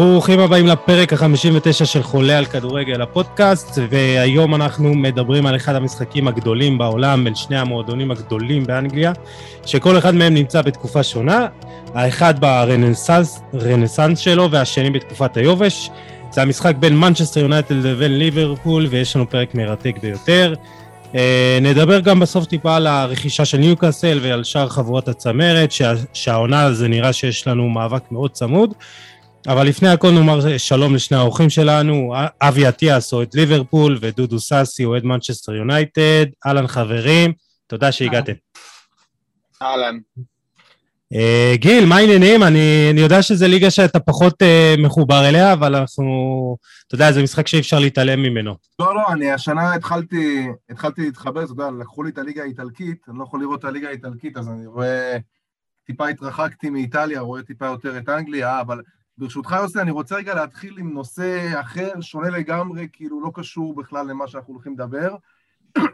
ברוכים הבאים לפרק ה-59 של חולה על כדורגל הפודקאסט, והיום אנחנו מדברים על אחד המשחקים הגדולים בעולם, בין שני המועדונים הגדולים באנגליה, שכל אחד מהם נמצא בתקופה שונה, האחד ברנסאנס שלו והשני בתקופת היובש. זה המשחק בין מנצ'סטר יונייטד לבין ליברפול, ויש לנו פרק מרתק ביותר. Uh, נדבר גם בסוף טיפה על הרכישה של ניוקאסל ועל שאר חבורת הצמרת, שה, שהעונה זה נראה שיש לנו מאבק מאוד צמוד. אבל לפני הכל נאמר שלום לשני האורחים שלנו, אבי אטיאס אוהד ליברפול ודודו סאסי אוהד מנצ'סטר יונייטד. אהלן חברים, תודה שהגעתם. אהלן. Uh, גיל, מה העניינים? אני, אני יודע שזו ליגה שאתה פחות uh, מחובר אליה, אבל אנחנו, אתה יודע, זה משחק שאי אפשר להתעלם ממנו. לא, לא, אני השנה התחלתי, התחלתי להתחבר, אתה יודע, לקחו לי את הליגה האיטלקית, אני לא יכול לראות את הליגה האיטלקית, אז אני רואה, טיפה התרחקתי מאיטליה, רואה טיפה יותר את אנגליה, אבל ברשותך, יוסי, אני רוצה רגע להתחיל עם נושא אחר, שונה לגמרי, כאילו לא קשור בכלל למה שאנחנו הולכים לדבר. אתה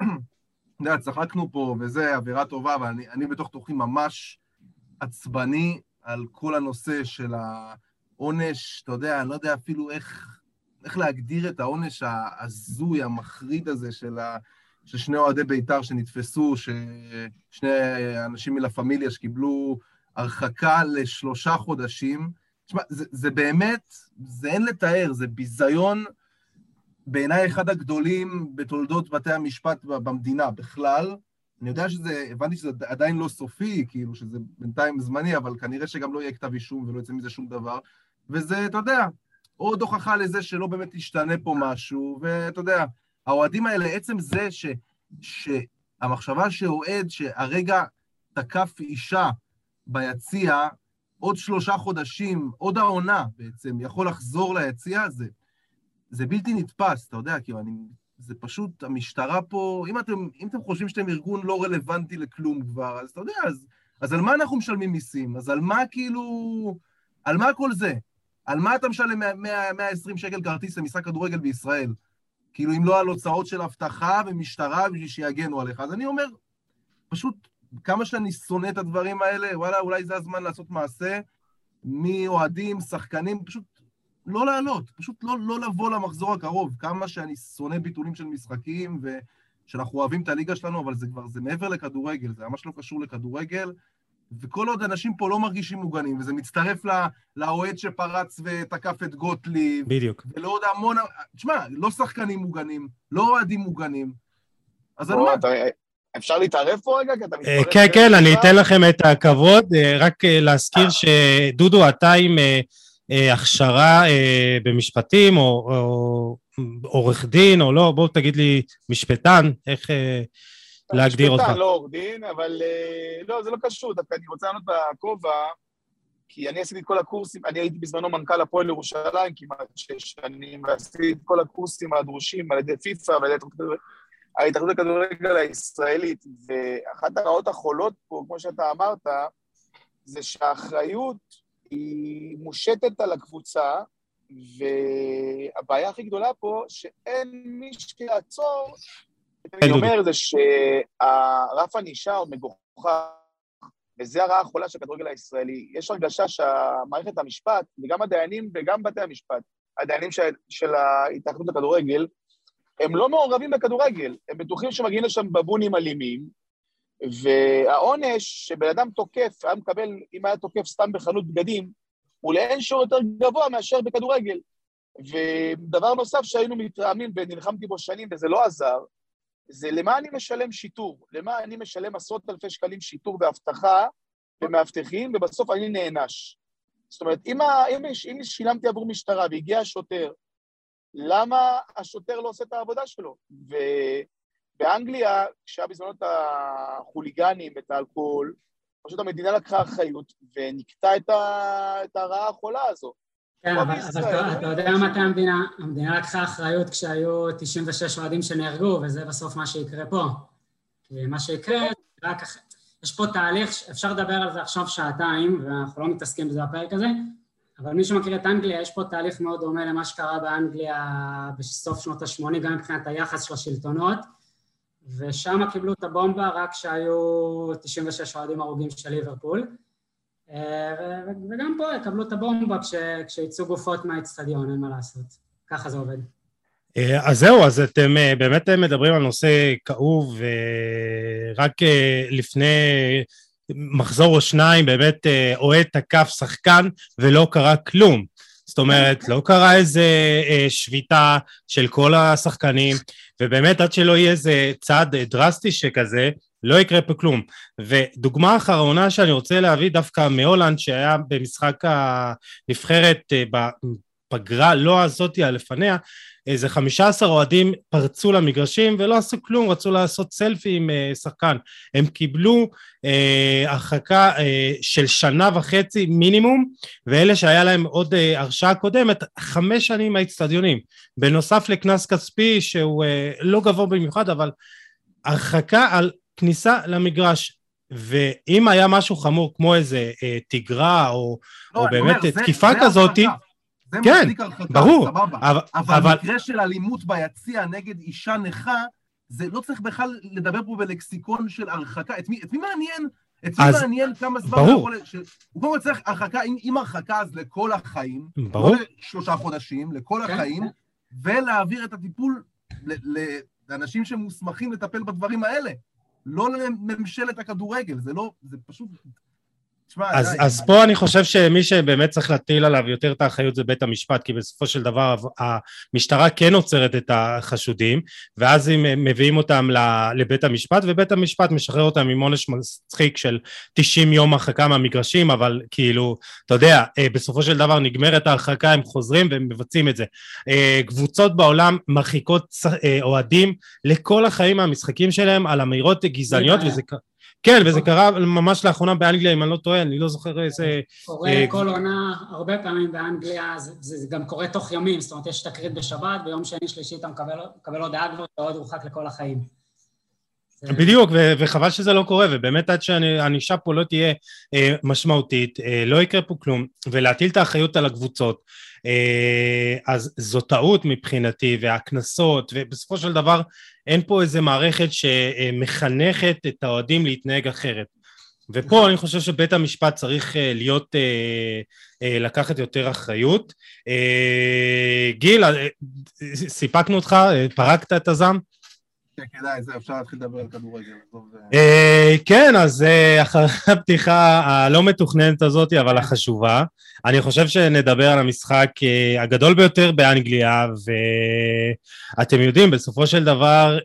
יודע, צחקנו פה וזה, אווירה טובה, אבל אני, אני בתוך תוכי ממש עצבני על כל הנושא של העונש, אתה יודע, אני לא יודע אפילו איך, איך להגדיר את העונש ההזוי, המחריד הזה של, ה, של שני אוהדי בית"ר שנתפסו, ששני אנשים מלה פמיליה שקיבלו הרחקה לשלושה חודשים. תשמע, זה, זה באמת, זה אין לתאר, זה ביזיון בעיניי אחד הגדולים בתולדות בתי המשפט במדינה בכלל. אני יודע שזה, הבנתי שזה עדיין לא סופי, כאילו שזה בינתיים זמני, אבל כנראה שגם לא יהיה כתב אישום ולא יצא מזה שום דבר. וזה, אתה יודע, עוד הוכחה לזה שלא באמת ישתנה פה משהו, ואתה יודע, האוהדים האלה, עצם זה ש, שהמחשבה שאוהד שהרגע תקף אישה ביציע, עוד שלושה חודשים, עוד העונה בעצם, יכול לחזור ליציע, זה, זה בלתי נתפס, אתה יודע, כאילו, אני, זה פשוט, המשטרה פה, אם אתם, אם אתם חושבים שאתם ארגון לא רלוונטי לכלום כבר, אז אתה יודע, אז, אז על מה אנחנו משלמים מיסים? אז על מה כאילו, על מה כל זה? על מה אתה משלם 100, 120 שקל כרטיס למשחק כדורגל בישראל? כאילו, אם לא על הוצאות של אבטחה ומשטרה בשביל שיגנו עליך. אז אני אומר, פשוט כמה שאני שונא את הדברים האלה, וואלה, אולי זה הזמן לעשות מעשה מאוהדים, שחקנים, פשוט לא לעלות, פשוט לא, לא לבוא למחזור הקרוב. כמה שאני שונא ביטולים של משחקים, ושאנחנו אוהבים את הליגה שלנו, אבל זה כבר, זה מעבר לכדורגל, זה ממש לא קשור לכדורגל. וכל עוד אנשים פה לא מרגישים מוגנים, וזה מצטרף לאוהד שפרץ ותקף את גוטליב. בדיוק. ולעוד המון... תשמע, לא שחקנים מוגנים, לא אוהדים מוגנים. אז על מה? אפשר להתערב פה רגע? כי אתה מתפרץ... כן, כן, אני אתן לכם את הכבוד. אה, רק אה, להזכיר אה. שדודו, אתה עם הכשרה במשפטים, או עורך דין, או לא, בוא תגיד לי משפטן, איך להגדיר אותך. משפטן, לא עורך דין, אבל לא, זה לא קשור, דווקא אני רוצה לענות בכובע, כי אני עשיתי את כל הקורסים, אני הייתי בזמנו מנכ"ל הפועל ירושלים כמעט שש שנים, ועשיתי את כל הקורסים הדרושים על ידי פיפ"א ועל ידי ההתאחדות לכדורגל הישראלית, ואחת הרעות החולות פה, כמו שאתה אמרת, זה שהאחריות היא מושתת על הקבוצה, והבעיה הכי גדולה פה, שאין מי שיעצור. אני אומר זה שהרף ענישה הוא מגוחך, וזה הרעה החולה של הכדורגל הישראלי. יש הרגשה שהמערכת המשפט, וגם הדיינים וגם בתי המשפט, הדיינים של, של ההתאחדות לכדורגל, הם לא מעורבים בכדורגל, הם בטוחים שמגיעים לשם בבונים אלימים, והעונש שבן אדם תוקף, היה מקבל, אם היה תוקף סתם בחנות בגדים, הוא לאין שיעור יותר גבוה מאשר בכדורגל. ודבר נוסף שהיינו מתרעמים ונלחמתי בו שנים וזה לא עזר, זה למה אני משלם שיטור? למה אני משלם עשרות אלפי שקלים שיטור באבטחה ומאבטחים, ובסוף אני נענש. זאת אומרת, אם, אם, אם שילמתי עבור משטרה והגיע שוטר למה השוטר לא עושה את העבודה שלו? ובאנגליה, כשהיה בזמנו את החוליגנים, את האלכוהול, פשוט המדינה לקחה אחריות ונקטה את, ה... את הרעה החולה הזו. כן, אבל, אבל אתה, אתה יודע מתי המדינה, המדינה לקחה אחריות כשהיו 96 אוהדים שנהרגו, וזה בסוף מה שיקרה פה. כי מה שיקרה, רק. יש פה תהליך, אפשר לדבר על זה עכשיו שעתיים, ואנחנו לא מתעסקים בזה בפרק הזה, אבל מי שמכיר את אנגליה, יש פה תהליך מאוד דומה למה שקרה באנגליה בסוף שנות ה-80, גם מבחינת היחס של השלטונות, ושם קיבלו את הבומבה רק כשהיו 96 אוהדים הרוגים של ליברפול. וגם פה יקבלו את הבומבה כשיצאו גופות מהאצטדיון, אין מה לעשות. ככה זה עובד. אז זהו, אז אתם באמת מדברים על נושא כאוב, ורק לפני מחזור או שניים באמת אוהד תקף שחקן ולא קרה כלום. זאת אומרת, לא קרה איזה שביתה של כל השחקנים, ובאמת עד שלא יהיה איזה צעד דרסטי שכזה, לא יקרה פה כלום. ודוגמה אחרונה שאני רוצה להביא דווקא מהולנד, שהיה במשחק הנבחרת בפגרה, לא הזאתי, הלפניה, איזה חמישה עשר אוהדים פרצו למגרשים ולא עשו כלום, רצו לעשות סלפי עם אה, שחקן. הם קיבלו אה, הרחקה אה, של שנה וחצי מינימום, ואלה שהיה להם עוד אה, הרשעה קודמת, חמש שנים מהאצטדיונים. בנוסף לקנס כספי שהוא אה, לא גבוה במיוחד, אבל הרחקה על כניסה למגרש. ואם היה משהו חמור כמו איזה אה, תיגרה או, לא, או באמת אומר, תקיפה זה, כזאת, זה זה כן, מצדיק הרחקה, ברור, סבבה. אבל, אבל מקרה של אלימות ביציע נגד אישה נכה, זה לא צריך בכלל לדבר פה בלקסיקון של הרחקה. את מי, את מי מעניין? את מי אז, מעניין כמה זמן ברור. הוא יכול... ש... הוא קודם כל צריך הרחקה, אם, אם הרחקה אז לכל החיים, ברור. לא לשלושה חודשים, לכל כן. החיים, ולהעביר את הטיפול לאנשים שמוסמכים לטפל בדברים האלה. לא לממשלת הכדורגל, זה לא, זה פשוט תשמע, אז, די, אז פה אני חושב שמי שבאמת צריך להטיל עליו יותר את האחריות זה בית המשפט, כי בסופו של דבר המשטרה כן עוצרת את החשודים, ואז הם מביאים אותם לבית המשפט, ובית המשפט משחרר אותם עם עונש מצחיק של 90 יום הרחקה מהמגרשים, אבל כאילו, אתה יודע, אה, בסופו של דבר נגמרת ההרחקה, הם חוזרים והם מבצעים את זה. אה, קבוצות בעולם מרחיקות אה, אוהדים לכל החיים מהמשחקים שלהם על אמירות גזעניות, וזה... כן, וזה קרה ממש לאחרונה באנגליה, אם אני לא טועה, אני לא זוכר איזה... קורה אה, כל עונה, הרבה פעמים באנגליה, זה, גם קורה תוך ימים, זאת אומרת, יש תקרית בשבת, ביום שני, שלישי אתה מקבל, הודעה כבר, אתה עוד הורחק לכל החיים. בדיוק, ו- וחבל שזה לא קורה, ובאמת עד שהענישה פה לא תהיה אה, משמעותית, אה, לא יקרה פה כלום, ולהטיל את האחריות על הקבוצות, אז זו טעות מבחינתי, והקנסות, ובסופו של דבר אין פה איזה מערכת שמחנכת את האוהדים להתנהג אחרת. ופה אני חושב שבית המשפט צריך אה, להיות, אה, לקחת יותר אחריות. גיל, סיפקנו אותך, פרקת את הזעם? כן. אה, כן, אז אה, אחרי הפתיחה הלא מתוכננת הזאת, אבל החשובה, אני חושב שנדבר על המשחק אה, הגדול ביותר באנגליה, ואתם יודעים, בסופו של דבר,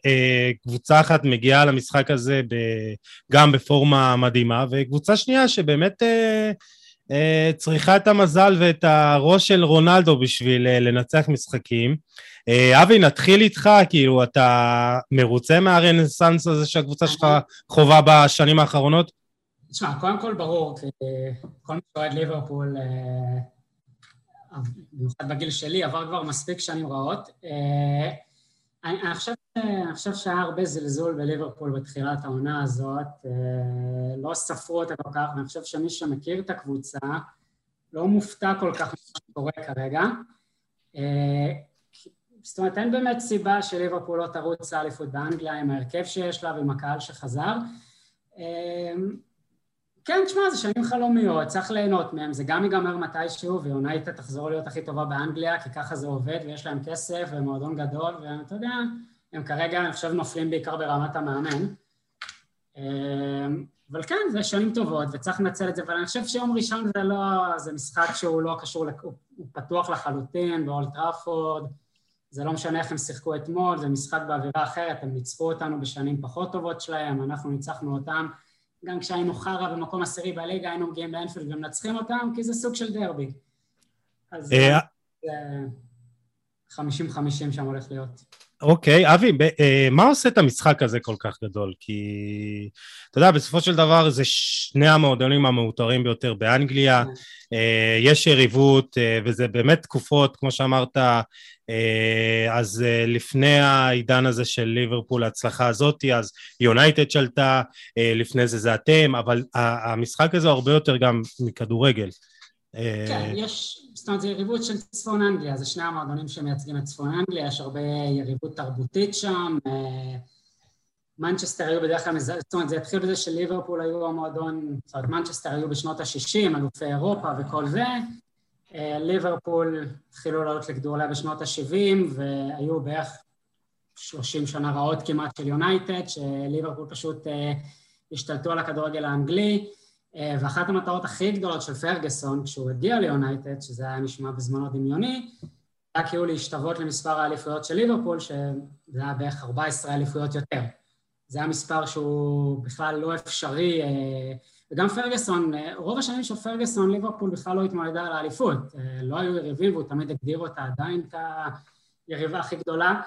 קבוצה אחת מגיעה למשחק הזה גם בפורמה מדהימה, וקבוצה שנייה שבאמת... צריכה את המזל ואת הראש של רונלדו בשביל לנצח משחקים. אה, אבי, נתחיל איתך, כאילו, אתה מרוצה מהרנסאנס הזה שהקבוצה שלך חווה בשנים האחרונות? תשמע, קודם כל ברור, כי כל מי שאוהד ליברפול, אה, במיוחד בגיל שלי, עבר כבר מספיק שנים רעות. אה, אני, אני, חושב, חושב שהיה הרבה זלזול בליברפול בתחילת העונה הזאת, לא ספרו אותה כל כך, ואני חושב שמי שמכיר את הקבוצה לא מופתע כל כך ממה שקורה כרגע. זאת אומרת, אין באמת סיבה שליברפול לא תרוץ לאליפות באנגליה עם ההרכב שיש לה ועם הקהל שחזר. אמ, כן, תשמע, זה שנים חלומיות, צריך ליהנות מהם, זה גם ייגמר מתישהו, ויונייטד תחזור להיות הכי טובה באנגליה, כי ככה זה עובד, ויש להם כסף, ומועדון גדול, ואתה יודע, הם כרגע, אני חושב, נופלים בעיקר ברמת המאמן. אמ, אבל כן, זה שנים טובות, וצריך לנצל את זה, אבל אני חושב שיום ראשון זה לא, זה משחק שהוא לא קשור, הוא פתוח לחלוטין, באולט טראפורד, זה לא משנה איך הם שיחקו אתמול, זה משחק באווירה אחרת, הם ניצחו אותנו בשנים פחות טובות שלהם, אנחנו ניצחנו אותם. גם כשהיינו חרא במקום עשירי בליגה, היינו מגיעים באנפילד ומנצחים אותם, כי זה סוג של דרבי. אז אה, זה 50-50 שם הולך להיות. אוקיי, אבי, אה, מה עושה את המשחק הזה כל כך גדול? כי אתה יודע, בסופו של דבר זה שני המועדונים המעוטרים ביותר באנגליה, כן. אה, יש יריבות, וזה באמת תקופות, כמו שאמרת, אז לפני העידן הזה של ליברפול, ההצלחה הזאת, אז יונייטד שלטה, לפני זה זה אתם, אבל המשחק הזה הרבה יותר גם מכדורגל. כן, יש, זאת אומרת, זו יריבות של צפון אנגליה, זה שני המועדונים שמייצגים את צפון אנגליה, יש הרבה יריבות תרבותית שם, מנצ'סטר היו בדרך כלל, זאת אומרת, זה התחיל בזה שליברפול היו המועדון, זאת אומרת, מנצ'סטר היו בשנות ה-60, אלופי אירופה וכל זה. אה, ליברפול התחילו לעלות לגדולה בשנות ה-70, והיו בערך 30 שנה רעות כמעט של יונייטד, שליברפול פשוט אה, השתלטו על הכדורגל האנגלי, אה, ואחת המטרות הכי גדולות של פרגוסון, כשהוא הגיע ליונייטד, שזה היה נשמע בזמנו דמיוני, היה כאילו להשתוות למספר האליפויות של ליברפול, שזה היה בערך 14 אליפויות יותר. זה היה מספר שהוא בכלל לא אפשרי, אה, וגם פרגוסון, אה, רוב השנים של פרגוסון, ליברפול בכלל לא התמודדה על האליפות. לא היו יריבים, והוא תמיד הגדיר אותה עדיין כיריבה הכי גדולה.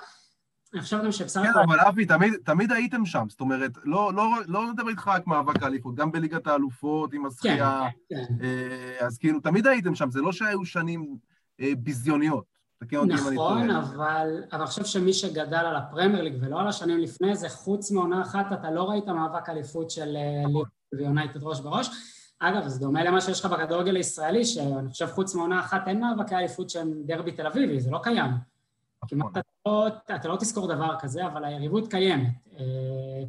חושב גם שבסך הכל... כן, אבל אבי, תמיד, תמיד הייתם שם, זאת אומרת, לא, לא, לא נדבר איתך רק מאבק האליפות, גם בליגת האלופות עם הזכייה, כן, כן. אז כאילו, תמיד הייתם שם, זה לא שהיו שנים ביזיוניות. תקן אותי אם אני טועה. נכון, אבל אני חושב שמי שגדל על הפרמייר ליג ולא על השנים לפני זה, חוץ מעונה אחת, אתה לא ראית מאבק אליפות של אה, נכון. ליברפול ויונייטד ראש בראש. אגב, זה דומה למה שיש לך בכדורגל הישראלי, שאני חושב חוץ מעונה אחת אין מאבקי אליפות שהם דרבי תל אביבי, זה לא קיים. נכון. כמעט אתה לא, אתה לא תזכור דבר כזה, אבל היריבות קיימת. אה,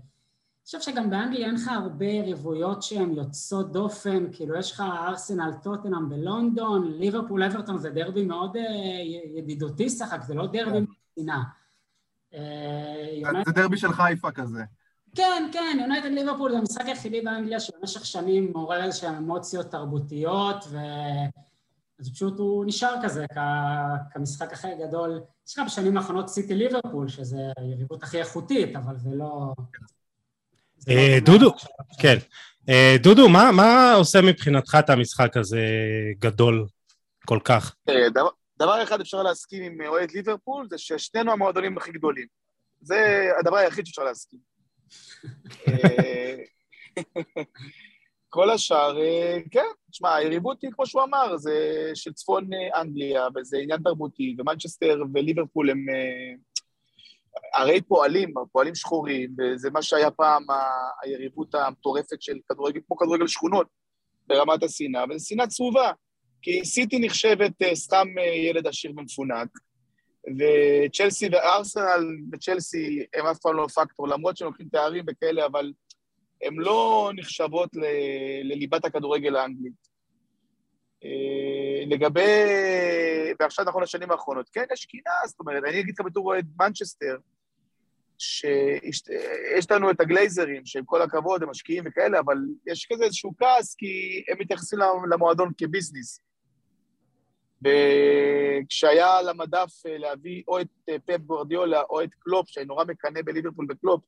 חושב שגם באנגליה אין לך הרבה יריבויות שהן יוצאות דופן, כאילו יש לך ארסנל טוטנאם בלונדון, ליברפול אברטון זה דרבי מאוד אה, ידידותי שחק, זה לא דרבי כן. מדינה. אה, זה דרבי של חיפה כזה. כן, כן, יונייטד ליברפול זה המשחק היחידי באנגליה שבמשך שנים מעורר איזשהן אמוציות תרבותיות, ו... אז פשוט הוא נשאר כזה כ... כמשחק הכי גדול. יש לך בשנים האחרונות סיטי ליברפול, שזה היריבות הכי איכותית, אבל זה לא... אה, דודו, כן. אה, דודו, מה עושה מבחינתך את המשחק הזה גדול כל כך? דבר אחד אפשר להסכים עם אוהד ליברפול, זה ששנינו המועדונים הכי גדולים. זה הדבר היחיד שאפשר להסכים. אה, כל השאר, כן, תשמע, היריבות היא, כמו שהוא אמר, זה של צפון אנגליה, וזה עניין תרבותי, ומנצ'סטר וליברפול הם הרי פועלים, פועלים שחורים, וזה מה שהיה פעם היריבות המטורפת של כדורגל, כמו כדורגל שכונות ברמת השנאה, וזו שנאה צרובה, כי סיטי נחשבת אה, סתם אה, ילד עשיר ומפונק, וצ'לסי וארסנל וצ'לסי הם אף פעם לא פקטור, למרות שהם לוקחים תארים וכאלה, אבל הן לא נחשבות ל- לליבת הכדורגל האנגלית. אה, לגבי, ועכשיו נכון לשנים האחרונות, כן, יש קנאה, זאת אומרת, אני אגיד לך בתור אוהד מנצ'סטר, שיש לנו את הגלייזרים, שעם כל הכבוד הם משקיעים וכאלה, אבל יש כזה איזשהו כעס, כי הם מתייחסים למועדון כביזנס. וכשהיה על המדף אה, להביא או את אה, פפ גורדיולה או את קלופ, שאני נורא מקנא בליברפול בקלופ,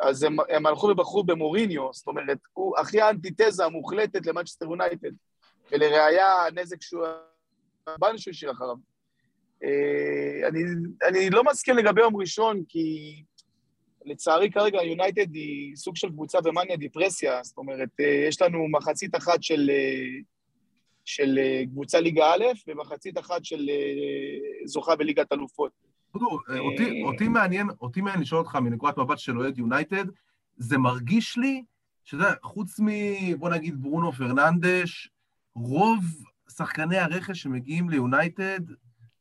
אז הם, הם הלכו ובחרו במוריניו, זאת אומרת, הוא הכי האנטיתזה המוחלטת למנצ'סטר יונייטד. ולראיה, הנזק שהוא... הבן שהוא השאיר אחריו. אה, אני, אני לא מסכים לגבי יום ראשון, כי לצערי כרגע יונייטד היא סוג של קבוצה במאניה דיפרסיה, זאת אומרת, אה, יש לנו מחצית אחת של, אה, של קבוצה ליגה א' ומחצית אחת של זוכה בליגת אלופות. אותי, אותי מעניין, אותי מעניין לשאול אותך מנקודת מבט של אוהד יונייטד, זה מרגיש לי, שאתה יודע, חוץ מ... בוא נגיד ברונו פרננדש, רוב שחקני הרכש שמגיעים ליונייטד,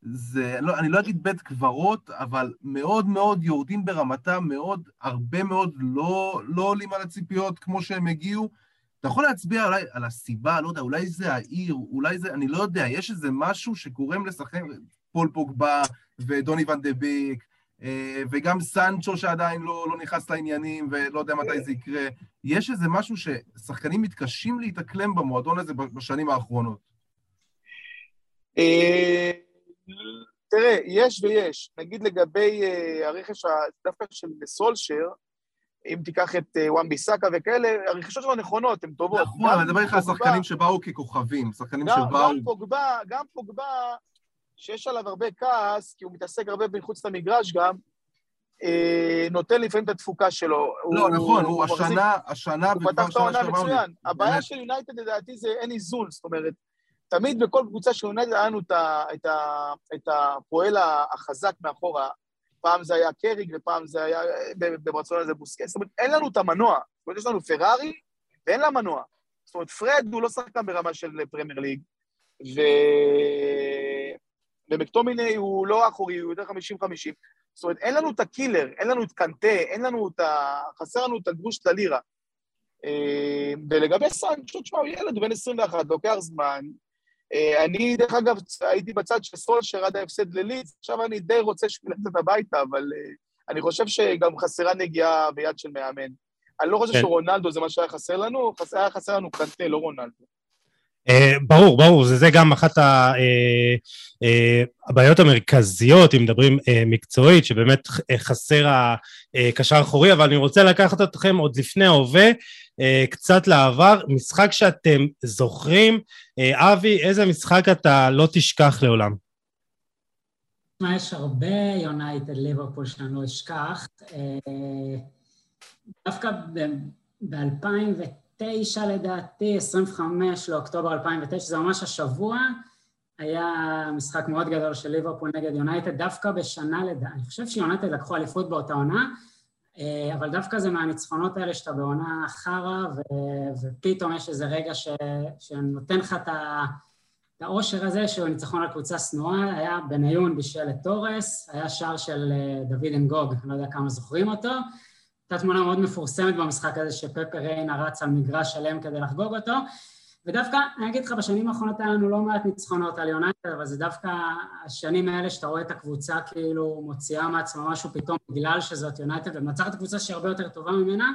זה, לא, אני לא אגיד בית קברות, אבל מאוד מאוד יורדים ברמתם, מאוד, הרבה מאוד לא, לא עולים על הציפיות כמו שהם הגיעו. אתה יכול להצביע אולי על הסיבה, לא יודע, אולי זה העיר, אולי זה, אני לא יודע, יש איזה משהו שגורם לשחקן, פול פוגבה ודוני ון דה ביק, אה, וגם סנצ'ו שעדיין לא, לא נכנס לעניינים ולא יודע מתי זה יקרה. יש איזה משהו ששחקנים מתקשים להתאקלם במועדון הזה בשנים האחרונות. אה, תראה, יש ויש. נגיד לגבי אה, הרכש דווקא של סולשר, אם תיקח את וואן ביסאקה וכאלה, הרכישות שלו נכונות, הן טובות. נכון, אני מדבר איתך על שחקנים שבאו ככוכבים, שחקנים שבאו... גם פוגבה, גם פוגבה, שיש עליו הרבה כעס, כי הוא מתעסק הרבה מחוץ למגרש גם, אה, נותן לפעמים את התפוקה שלו. לא, הוא, נכון, הוא, הוא השנה, השנה, הוא פתח את העונה מצוין. הבעיה של יונייטד לדעתי זה אין איזון, זאת אומרת, תמיד בכל קבוצה של יונייטד היה לנו את, את, את הפועל החזק מאחורה. פעם זה היה קריג ופעם זה היה, בברצלונה זה בוסקס. זאת אומרת, אין לנו את המנוע. זאת אומרת, יש לנו פרארי ואין לה מנוע. זאת אומרת, פרד הוא לא שחקן ברמה של פרמייר ליג, ו... ומקטומיני הוא לא אחורי, הוא יותר 50-50. זאת אומרת, אין לנו את ה killer, אין לנו את קנטה, אין לנו את ה... חסר לנו את הגרוש של הלירה. אה, ולגבי סנצ'ו, תשמע, הוא ילד, הוא בן 21, לוקח זמן. אה, אני, דרך אגב, הייתי בצד של סולשר עד ההפסד ללסטר, עכשיו אני די רוצה שהוא יצא הביתה, אבל אה, אני חושב שגם חסרה נגיעה ביד של מאמן. אני לא חושב כן. שרונלדו זה מה שהיה חסר לנו, היה חסר לנו קנטה, לא רונלדו. Uh, ברור, ברור, זה, זה גם אחת ה, uh, uh, הבעיות המרכזיות, אם מדברים מקצועית, שבאמת חסר הקשר האחורי, אבל אני רוצה לקחת אתכם עוד לפני ההווה, קצת לעבר, משחק שאתם זוכרים. אבי, איזה משחק אתה לא תשכח לעולם? מה, יש הרבה יונייטד ליברפול שאני לא אשכח. דווקא ב-2009, תשע לדעתי, 25 לאוקטובר 2009, זה ממש השבוע, היה משחק מאוד גדול של ליברפול נגד יונייטד, דווקא בשנה לדעתי, אני חושב שיונייטד לקחו אליפות באותה עונה, אה, אבל דווקא זה מהניצחונות האלה שאתה בעונה חרא, ו- ופתאום יש איזה רגע ש- שנותן לך את ה... את האושר הזה שהוא ניצחון על קבוצה שנואה, היה בניון בישל את תורס, היה שער של אה, דוד אנגוג, אני לא יודע כמה זוכרים אותו, הייתה תמונה מאוד מפורסמת במשחק הזה שפפר ריינה רץ על מגרש שלם כדי לחגוג אותו ודווקא, אני אגיד לך, בשנים האחרונות היה לנו לא מעט ניצחונות על יונייטד, אבל זה דווקא השנים האלה שאתה רואה את הקבוצה כאילו מוציאה מעצמה משהו פתאום בגלל שזאת יונייטד ומנצחת קבוצה שהיא הרבה יותר טובה ממנה,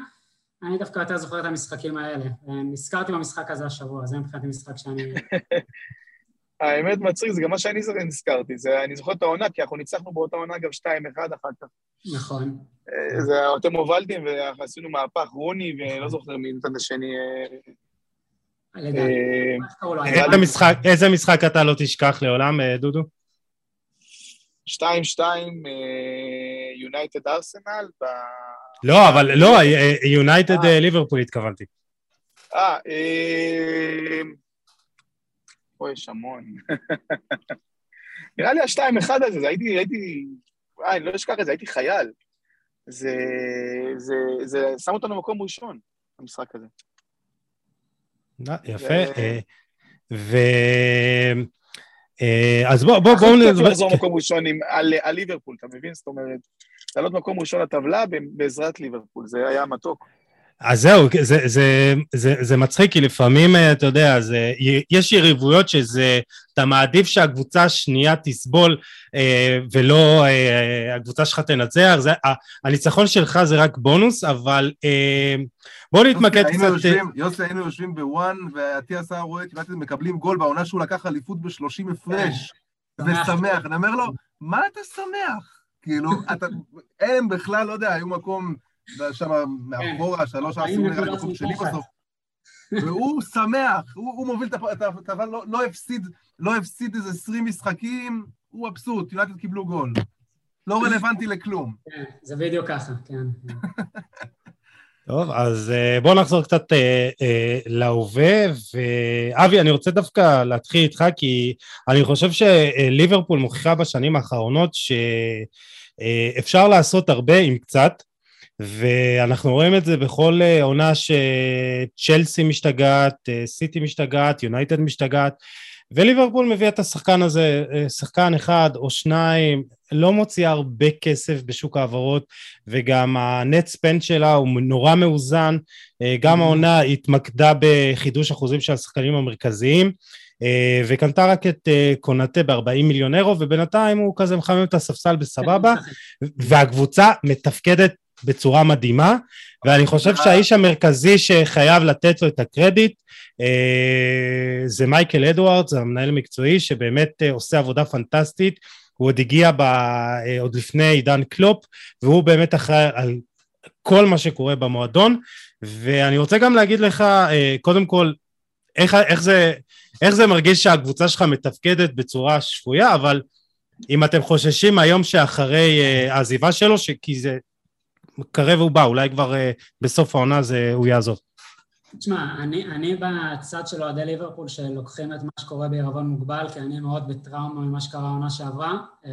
אני דווקא יותר זוכר את המשחקים האלה. נזכרתי במשחק הזה השבוע, זה מבחינתי משחק שאני... האמת מצחיק, זה גם מה שאני נזכרתי, זה, אני זוכר את העונה, כי אנחנו ניצחנו באותה עונה גם 2-1 אחר כך. נכון. אה, זה, אתם הובלתם ועשינו מהפך, רוני ולא זוכר מי נתן השני. אה, אה, איזה משחק אתה לא תשכח לעולם, דודו? 2-2 יונייטד ארסנל. לא, אבל לא, יונייטד ליברפול התכוונתי. אה, פה יש המון. נראה לי השתיים אחד הזה, זה הייתי, הייתי, אה, אני לא אשכח את זה, הייתי חייל. זה, זה, זה שם אותנו במקום ראשון, המשחק הזה. יפה. אה, ו... אה, אז בואו, בואו, בואו... הכי כיף לחזור מקום ראשון על ליברפול, אתה מבין? זאת אומרת, לעלות מקום ראשון לטבלה בעזרת ליברפול, זה היה מתוק. אז זהו, זה, זה, זה, זה מצחיק, כי לפעמים, אה, אתה יודע, זה, יש יריבויות שזה, אתה מעדיף שהקבוצה השנייה תסבול אה, ולא אה, הקבוצה שלך תנצח, זה, הניצחון שלך זה רק בונוס, אבל אה, בואו נתמקד קצת... יושבים, יוסי, היינו יושבים בוואן, ואטיאס היה רואה, כמעט מקבלים גול בעונה שהוא לקח אליפות ב-30 הפרש. ושמח. אני אומר לו, מה אתה שמח? כאילו, אתה, הם בכלל, לא יודע, היו מקום... שם מאחורה, שלוש העשירים נראה לי בחוץ שלי בסוף. והוא שמח, הוא מוביל את הטבלה, לא, לא הפסיד, לא הפסיד איזה עשרים משחקים, הוא מבסוט, יונתן קיבלו גול. לא רלוונטי לכלום. כן, זה בדיוק ככה, כן. טוב, אז אה, בואו נחזור קצת אה, אה, להווה, ואבי, אני רוצה דווקא להתחיל איתך, כי אני חושב שליברפול מוכיחה בשנים האחרונות שאפשר לעשות הרבה עם קצת, ואנחנו רואים את זה בכל אה, עונה שצ'לסי משתגעת, אה, סיטי משתגעת, יונייטד משתגעת, וליברפול מביא את השחקן הזה, אה, שחקן אחד או שניים, לא מוציאה הרבה כסף בשוק ההעברות, וגם הנט ספנד שלה הוא נורא מאוזן, גם mm-hmm. העונה התמקדה בחידוש אחוזים של השחקנים המרכזיים, וקנתה רק את קונטה ב-40 מיליון אירו, ובינתיים הוא כזה מחמם את הספסל בסבבה, והקבוצה מתפקדת בצורה מדהימה, ואני חושב שהאיש המרכזי שחייב לתת לו את הקרדיט אה, זה מייקל אדוארדס, המנהל המקצועי, שבאמת אה, עושה עבודה פנטסטית, הוא עוד הגיע ב, אה, עוד לפני עידן קלופ, והוא באמת אחראי על כל מה שקורה במועדון, ואני רוצה גם להגיד לך, קודם כל, איך, איך, זה, איך זה מרגיש שהקבוצה שלך מתפקדת בצורה שפויה, אבל אם אתם חוששים היום שאחרי העזיבה שלו, כי זה קרב ובא, אולי כבר uh, בסוף העונה זה, הוא יעזוב. תשמע, אני, אני בצד של אוהדי ליברפול שלוקחים את מה שקורה בעירבון מוגבל, כי אני מאוד בטראומה ממה שקרה העונה שעברה. Uh,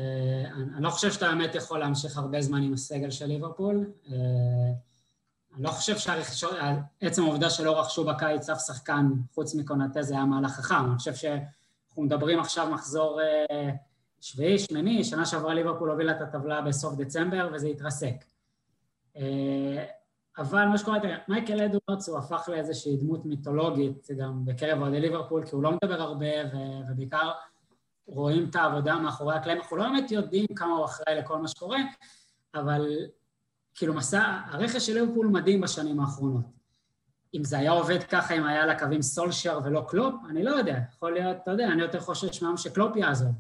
אני, אני לא חושב שאתה באמת יכול להמשיך הרבה זמן עם הסגל של ליברפול. Uh, אני לא חושב שעצם העובדה שלא רכשו בקיץ אף שחקן חוץ מקונטה זה היה מהלך חכם. אני חושב שאנחנו מדברים עכשיו מחזור... שביעי, שמיני, שנה שעברה ליברפול הובילה את הטבלה בסוף דצמבר וזה התרסק. אה, אבל מה שקורה, תראה, מייקל אדוארדס הוא הפך לאיזושהי דמות מיתולוגית גם בקרב אוהדי ליברפול, כי הוא לא מדבר הרבה ובעיקר רואים את העבודה מאחורי הקלעים, אנחנו לא באמת יודעים כמה הוא אחראי לכל מה שקורה, אבל כאילו מסע, הרכש של ליברפול מדהים בשנים האחרונות. אם זה היה עובד ככה, אם היה לה קווים סולשר ולא קלופ, אני לא יודע, יכול להיות, אתה יודע, אני יותר חושש מהיום שקלופ יעזוב.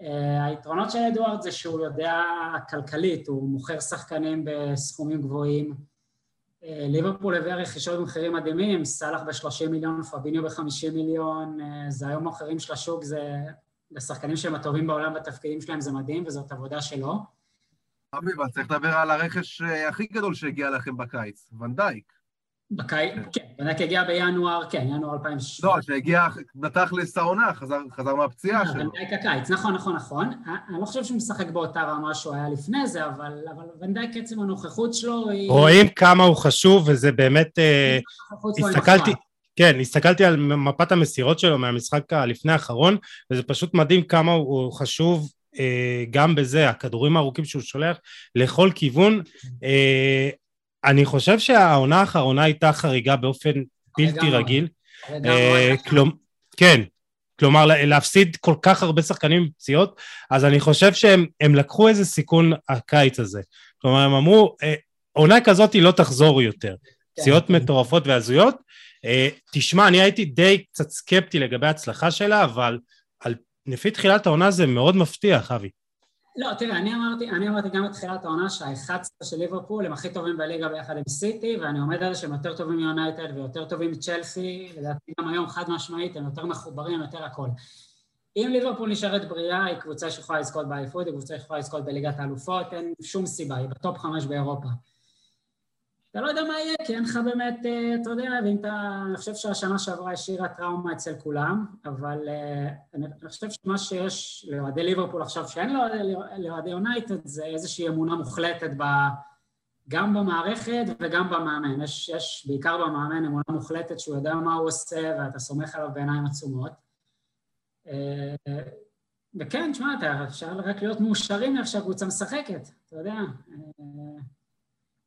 אה, היתרונות של אדוארד זה שהוא יודע כלכלית, הוא מוכר שחקנים בסכומים גבוהים. אה, ליברפול הביא רכישות במחירים מדהימים, סאלח ב-30 מיליון, פביניו ב-50 מיליון, אה, זה היום מוכרים של השוק, זה לשחקנים שהם הטובים בעולם בתפקידים שלהם, זה מדהים וזאת עבודה שלו. אבי, אבל צריך לדבר על הרכש הכי גדול שהגיע לכם בקיץ, ונדייק. בקיץ, כן, בדק הגיע בינואר, כן, ינואר 2017. לא, שהגיע בתכלס העונה, חזר, חזר מהפציעה אה, שלו. ונדייק הקיץ, נכון, נכון, נכון. אני לא חושב שהוא משחק באותה רמה שהוא היה לפני זה, אבל, אבל ונדייק עצם הנוכחות שלו היא... רואים כמה הוא חשוב, וזה באמת... אה, הסתכלתי... כן, הסתכלתי על מפת המסירות שלו מהמשחק הלפני האחרון, וזה פשוט מדהים כמה הוא חשוב אה, גם בזה, הכדורים הארוכים שהוא שולח לכל כיוון. אני חושב שהעונה האחרונה הייתה חריגה באופן בלתי רגיל. אה, כן, כלומר להפסיד כל כך הרבה שחקנים עם פציעות, אז אני חושב שהם לקחו איזה סיכון הקיץ הזה. כלומר הם אמרו, אה, עונה כזאת היא לא תחזור יותר. כן. פציעות מטורפות והזויות. אה, תשמע, אני הייתי די קצת סקפטי לגבי ההצלחה שלה, אבל לפי תחילת העונה זה מאוד מבטיח, אבי. לא, תראה, אני אמרתי, אני אמרתי גם בתחילת העונה שה-11 של ליברפול הם הכי טובים בליגה ביחד עם סיטי, ואני עומד על זה שהם יותר טובים מיונייטד ויותר טובים מצ'לסי, לדעתי גם היום חד משמעית הם יותר מחוברים, יותר הכל. אם ליברפול נשארת בריאה, היא קבוצה שיכולה לזכות באליפות, היא קבוצה שיכולה לזכות בליגת האלופות, אין שום סיבה, היא בטופ חמש באירופה. אתה לא יודע מה יהיה, כי אין לך באמת, אה, אתה יודע, ואם אתה, אני חושב שהשנה שעברה השאירה טראומה אצל כולם, אבל אה, אני, חושב שמה שיש לאוהדי ליברפול עכשיו, שאין לאוהדי יונייטד, זה איזושהי אמונה מוחלטת ב, גם במערכת וגם במאמן. יש, יש בעיקר במאמן אמונה מוחלטת שהוא יודע מה הוא עושה ואתה סומך עליו בעיניים עצומות. אה, וכן, תשמע, אפשר רק להיות מאושרים איך שהקבוצה משחקת, אתה יודע.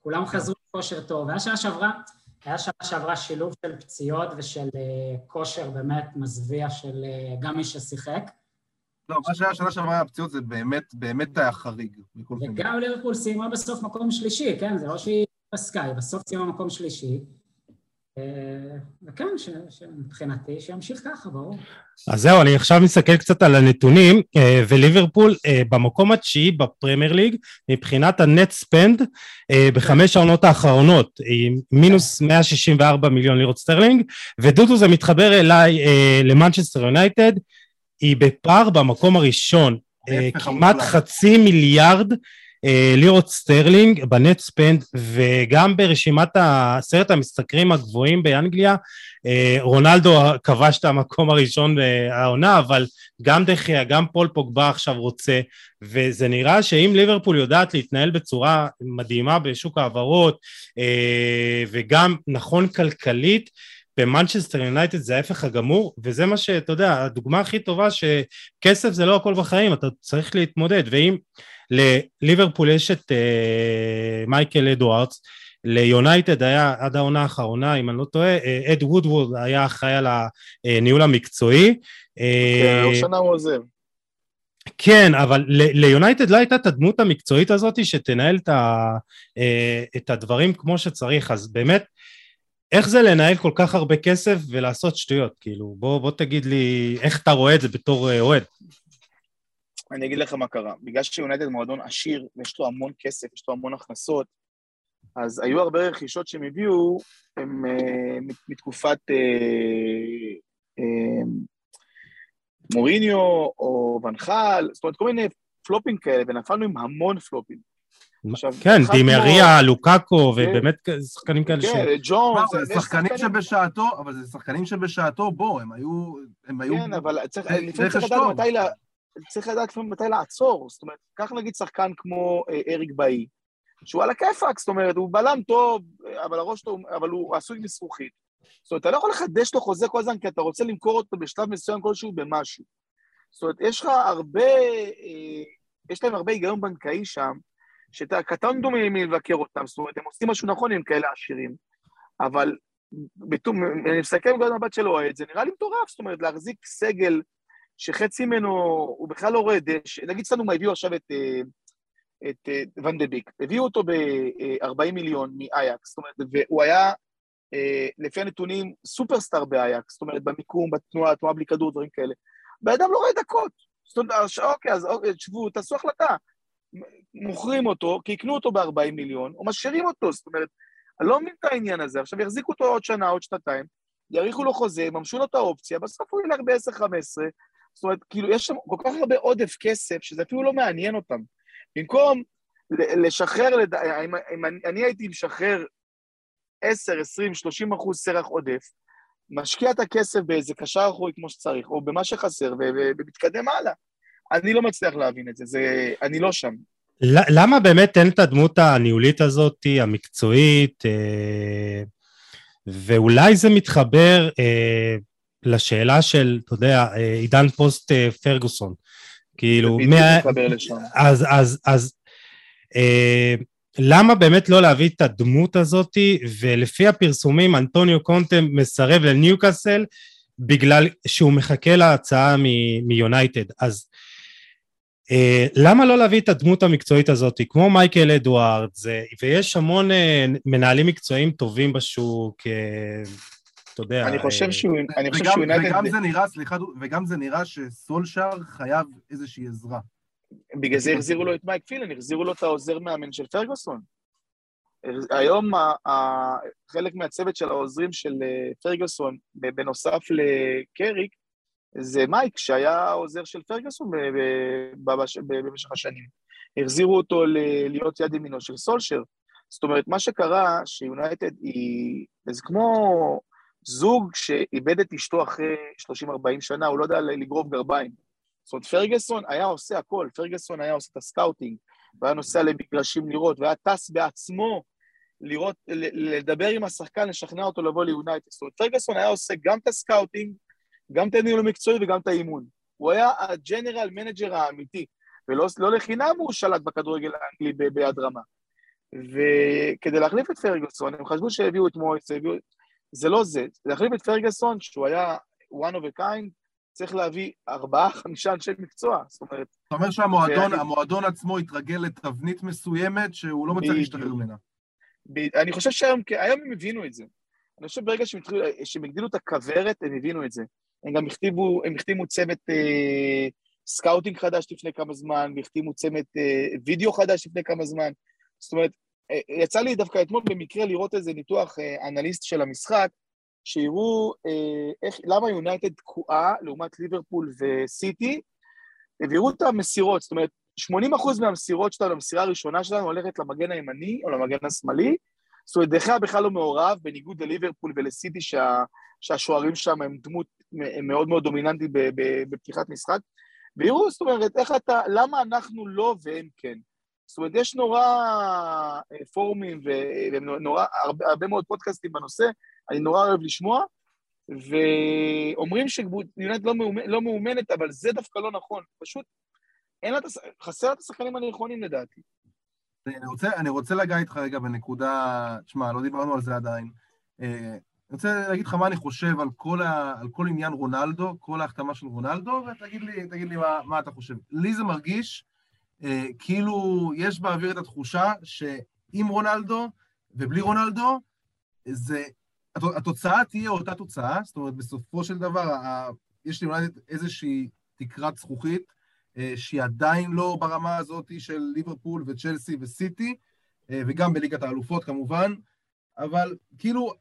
כולם חזרו כושר טוב. היה שנה שעברה, היה שנה שעברה שילוב של פציעות ושל uh, כושר באמת מזוויע של uh, גם מי ששיחק. לא, מה שהיה שנה שעברה הפציעות זה באמת, באמת היה חריג. וגם ליברפול סיימה בסוף מקום שלישי, כן? זה לא שהיא פסקה, היא בסוף סיימה מקום שלישי. וכן, מבחינתי, שימשיך ככה, ברור. אז זהו, אני עכשיו מסתכל קצת על הנתונים, אה, וליברפול אה, במקום התשיעי בפרמייר ליג, מבחינת ה net spend, אה, בחמש העונות האחרונות, עם מינוס 164 מיליון לירות סטרלינג, ודודו זה מתחבר אליי למנצ'סטר יונייטד, היא בפער במקום הראשון, כמעט חצי מיליארד לירות סטרלינג ב net spend וגם ברשימת עשרת המשתכרים הגבוהים באנגליה אה, רונלדו כבש את המקום הראשון העונה אבל גם דה חאה גם פול פוגבה עכשיו רוצה וזה נראה שאם ליברפול יודעת להתנהל בצורה מדהימה בשוק ההעברות אה, וגם נכון כלכלית במנצ'סטר יונייטד זה ההפך הגמור, וזה מה שאתה יודע, הדוגמה הכי טובה שכסף זה לא הכל בחיים, אתה צריך להתמודד, ואם לליברפול יש את uh, מייקל אדוארדס, ליונייטד היה עד העונה האחרונה, אם אני לא טועה, אה, אד וודוורד היה אחראי על הניהול המקצועי. כן, עוד שנה הוא עוזב. כן, אבל ליונייטד לא הייתה את הדמות המקצועית הזאת שתנהל את, ה, את הדברים כמו שצריך, אז באמת, איך זה לנהל כל כך הרבה כסף ולעשות שטויות? כאילו, בוא, בוא תגיד לי איך אתה רואה את זה בתור אוהד. אני אגיד לך מה קרה. בגלל שיונייטד מועדון עשיר, ויש לו המון כסף, יש לו המון הכנסות, אז היו הרבה רכישות שהם הביאו, הם uh, מתקופת uh, uh, מוריניו או ונחל, זאת אומרת, כל מיני פלופים כאלה, ונפלנו עם המון פלופים. עכשיו, כן, דימריה, לוקאקו, כן. ובאמת שחקנים כאלה ש... כן, ג'ון, זה שחקנים שבשעתו, אבל זה שחקנים שבשעתו, בוא, הם היו... כן, אבל צריך לדעת מתי צריך לדעת לפעמים מתי לעצור, זאת אומרת, קח נגיד שחקן כמו אה, אריק באי, שהוא על הכיפאק, זאת אומרת, הוא בלם טוב, אבל הראש שלו, אבל הוא עשוי מזכוכית. זאת אומרת, אתה לא יכול לחדש לו חוזה כל הזמן, כי אתה רוצה למכור אותו בשלב מסוים כלשהו במשהו. זאת אומרת, יש לך הרבה, אה, יש להם הרבה היגיון בנקאי שם, שאתה קטן דומה מלבקר אותם, זאת אומרת, הם עושים משהו נכון עם כאלה עשירים, אבל בתום, אני מסתכל מנקודת מבט של אוהד, זה נראה לי מטורף, זאת אומרת, להחזיק סגל שחצי ממנו הוא בכלל לא רואה דשא, נגיד סתם מה הביאו עכשיו את, אה, את אה, ואן דה ביק, הביאו אותו ב-40 מיליון מאייקס, זאת אומרת, והוא היה, לפי הנתונים, סופרסטאר באייקס, זאת אומרת, במיקום, בתנועה, תנועה בלי כדור, דברים כאלה. בן אדם לא רואה דקות. זאת אומרת, אוקיי, אז אוקיי, תשבו, תעשו החלטה. מוכרים אותו, כי יקנו אותו ב-40 מיליון, או משאירים אותו, זאת אומרת, אני לא מבין את העניין הזה. עכשיו יחזיקו אותו עוד שנה, עוד שנתיים, יאריכו לו חוזה, יממשו לו את האופציה, בסוף הוא ילך ב-10-15. זאת אומרת, כאילו, יש שם כל כך הרבה עודף כסף, שזה אפילו לא מעניין אותם. במקום לשחרר, לד... אם, אם אני, אני הייתי משחרר 10, 20, 30 אחוז סרח עודף, משקיע את הכסף באיזה קשר אחורי כמו שצריך, או במה שחסר, ומתקדם הלאה. אני לא מצליח להבין את זה, זה... אני לא שם. למה באמת אין את הדמות הניהולית הזאת, המקצועית, אה, ואולי זה מתחבר אה, לשאלה של, אתה יודע, אה, עידן פוסט פרגוסון. כאילו, מה... אז, אז, אז, למה באמת לא להביא את הדמות הזאת, ולפי הפרסומים אנטוניו קונטה מסרב לניוקאסל בגלל שהוא מחכה להצעה מיונייטד. אז אה, למה לא להביא את הדמות המקצועית הזאת, כמו מייקל אדוארד, ויש המון אה, מנהלים מקצועיים טובים בשוק, אה, אתה יודע... אני חושב שהוא... אני חושב שהוא וגם, וגם זה נראה, סליחה, וגם זה נראה שסולשאר חייב איזושהי עזרה. בגלל זה החזירו לו את מייק פילן, החזירו לו את העוזר מאמן של פרגוסון. היום חלק מהצוות של העוזרים של פרגוסון, בנוסף לקריק, זה מייק, שהיה עוזר של פרגוסון במשך השנים. החזירו אותו להיות יד ימינו של סולשר. זאת אומרת, מה שקרה, שיונייטד היא... זה כמו זוג שאיבד את אשתו אחרי 30-40 שנה, הוא לא יודע לגרוב גרביים. זאת אומרת, פרגוסון היה עושה הכל, פרגוסון היה עושה את ה scouting, והיה נוסע למגרשים לראות, והיה טס בעצמו לראות, לדבר עם השחקן, לשכנע אותו לבוא ליונייטד. זאת אומרת, פרגוסון היה עושה גם את ה scouting, גם את הניהול המקצועי וגם את האימון. הוא היה ה general manager האמיתי, ולא לא לחינם הוא שלט בכדורגל האנגלי ביד רמה. וכדי להחליף את פרגוסון, הם חשבו שהביאו את מויס, הביאו... זה לא זה. להחליף את פרגוסון, שהוא היה one of a kind, צריך להביא ארבעה, חמישה אנשי מקצוע, זאת אומרת... אתה אומר שהמועדון עצמו התרגל לתבנית מסוימת שהוא לא מצליח להשתחרר ממנה. אני חושב שהיום הם הבינו את זה. אני חושב שברגע שהם הגדילו את הכוורת, הם הבינו את זה. הם גם הכתיבו, הם החתימו צוות אה, scouting חדש לפני כמה זמן, והחתימו צוות אה, וידאו חדש לפני כמה זמן. זאת אומרת, יצא לי דווקא אתמול במקרה לראות איזה ניתוח אה, אנליסט של המשחק, שיראו אה, איך, למה יונייטד תקועה לעומת ליברפול וסיטי, ויראו את המסירות, זאת אומרת, 80% מהמסירות שלנו, המסירה הראשונה שלנו הולכת למגן הימני או למגן השמאלי, זאת אומרת, דחיה בכלל לא מעורב, בניגוד לליברפול ולסיטי, שה, שהשוערים שם הם דמות מאוד מאוד דומיננטית בפתיחת משחק. ויראו, זאת אומרת, איך אתה, למה אנחנו לא והם כן? זאת אומרת, יש נורא אה, פורומים ונורא, הרבה, הרבה מאוד פודקאסטים בנושא, אני נורא אוהב לשמוע, ואומרים שיונית לא, מאומנ, לא מאומנת, אבל זה דווקא לא נכון. פשוט אין לה, חסר את השחקנים הנכונים לדעתי. אני רוצה, אני רוצה לגעת איתך רגע בנקודה, תשמע, לא דיברנו על זה עדיין. אה, אני רוצה להגיד לך מה אני חושב על כל, ה, על כל עניין רונלדו, כל ההחתמה של רונלדו, ותגיד לי, לי מה, מה אתה חושב. לי זה מרגיש כאילו יש באוויר את התחושה שעם רונלדו ובלי רונלדו, זה, התוצאה תהיה אותה תוצאה, זאת אומרת, בסופו של דבר, ה, יש לי אולי איזושהי תקרת זכוכית, אה, שהיא עדיין לא ברמה הזאת של ליברפול וצ'לסי וסיטי, אה, וגם בליגת האלופות כמובן, אבל כאילו,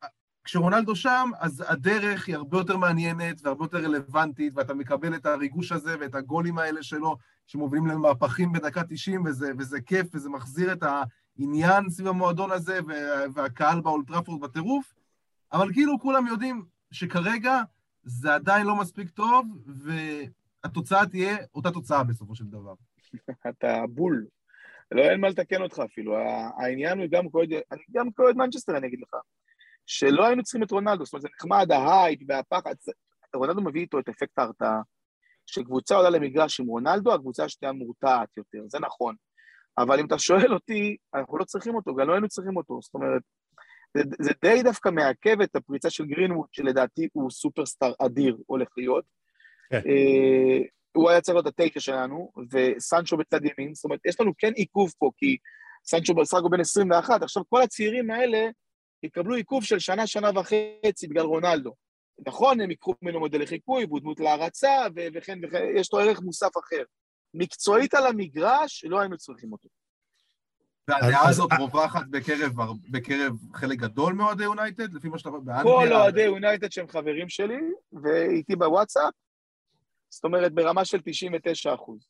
כשרונלדו שם, אז הדרך היא הרבה יותר מעניינת והרבה יותר רלוונטית, ואתה מקבל את הריגוש הזה ואת הגולים האלה שלו, שמובילים למהפכים בדקה 90, וזה, וזה כיף, וזה מחזיר את העניין סביב המועדון הזה, והקהל באולטראפורד בטירוף, אבל כאילו כולם יודעים שכרגע זה עדיין לא מספיק טוב, ו... התוצאה תהיה אותה תוצאה בסופו של דבר. אתה בול. לא, אין מה לתקן אותך אפילו. העניין הוא גם כאוהד, גם כאוהד מנצ'סטר, אני אגיד לך, שלא היינו צריכים את רונלדו, זאת אומרת, זה נחמד, ההייט והפחד, רונלדו מביא איתו את אפקט ההרתעה. כשקבוצה עולה למגרש עם רונלדו, הקבוצה השנייה מורתעת יותר, זה נכון. אבל אם אתה שואל אותי, אנחנו לא צריכים אותו, גם לא היינו צריכים אותו. זאת אומרת, זה, זה די דווקא מעכב את הפריצה של גרינווד, שלדעתי הוא סופרסטאר אדיר הולך להיות. כן. אה, הוא היה צריך להיות התשע שלנו, וסנצ'ו בצד ימין, זאת אומרת, יש לנו כן עיכוב פה, כי סנצ'ו בסך הכל בן 21, עכשיו כל הצעירים האלה יקבלו עיכוב של שנה, שנה וחצי בגלל רונלדו. נכון, הם ייקחו ממנו מודלי חיקוי, והוא דמות להערצה, וכן וכן, יש לו ערך מוסף אחר. מקצועית על המגרש, לא היינו צריכים אותו. והדעה הזאת רווחת בקרב, בקרב חלק גדול מאוהדי יונייטד, לפי מה שאתה אומר, באנגליה? כל אוהדי יונייטד שהם חברים שלי, ואיתי בוואטסאפ, זאת אומרת ברמה של 99 אחוז.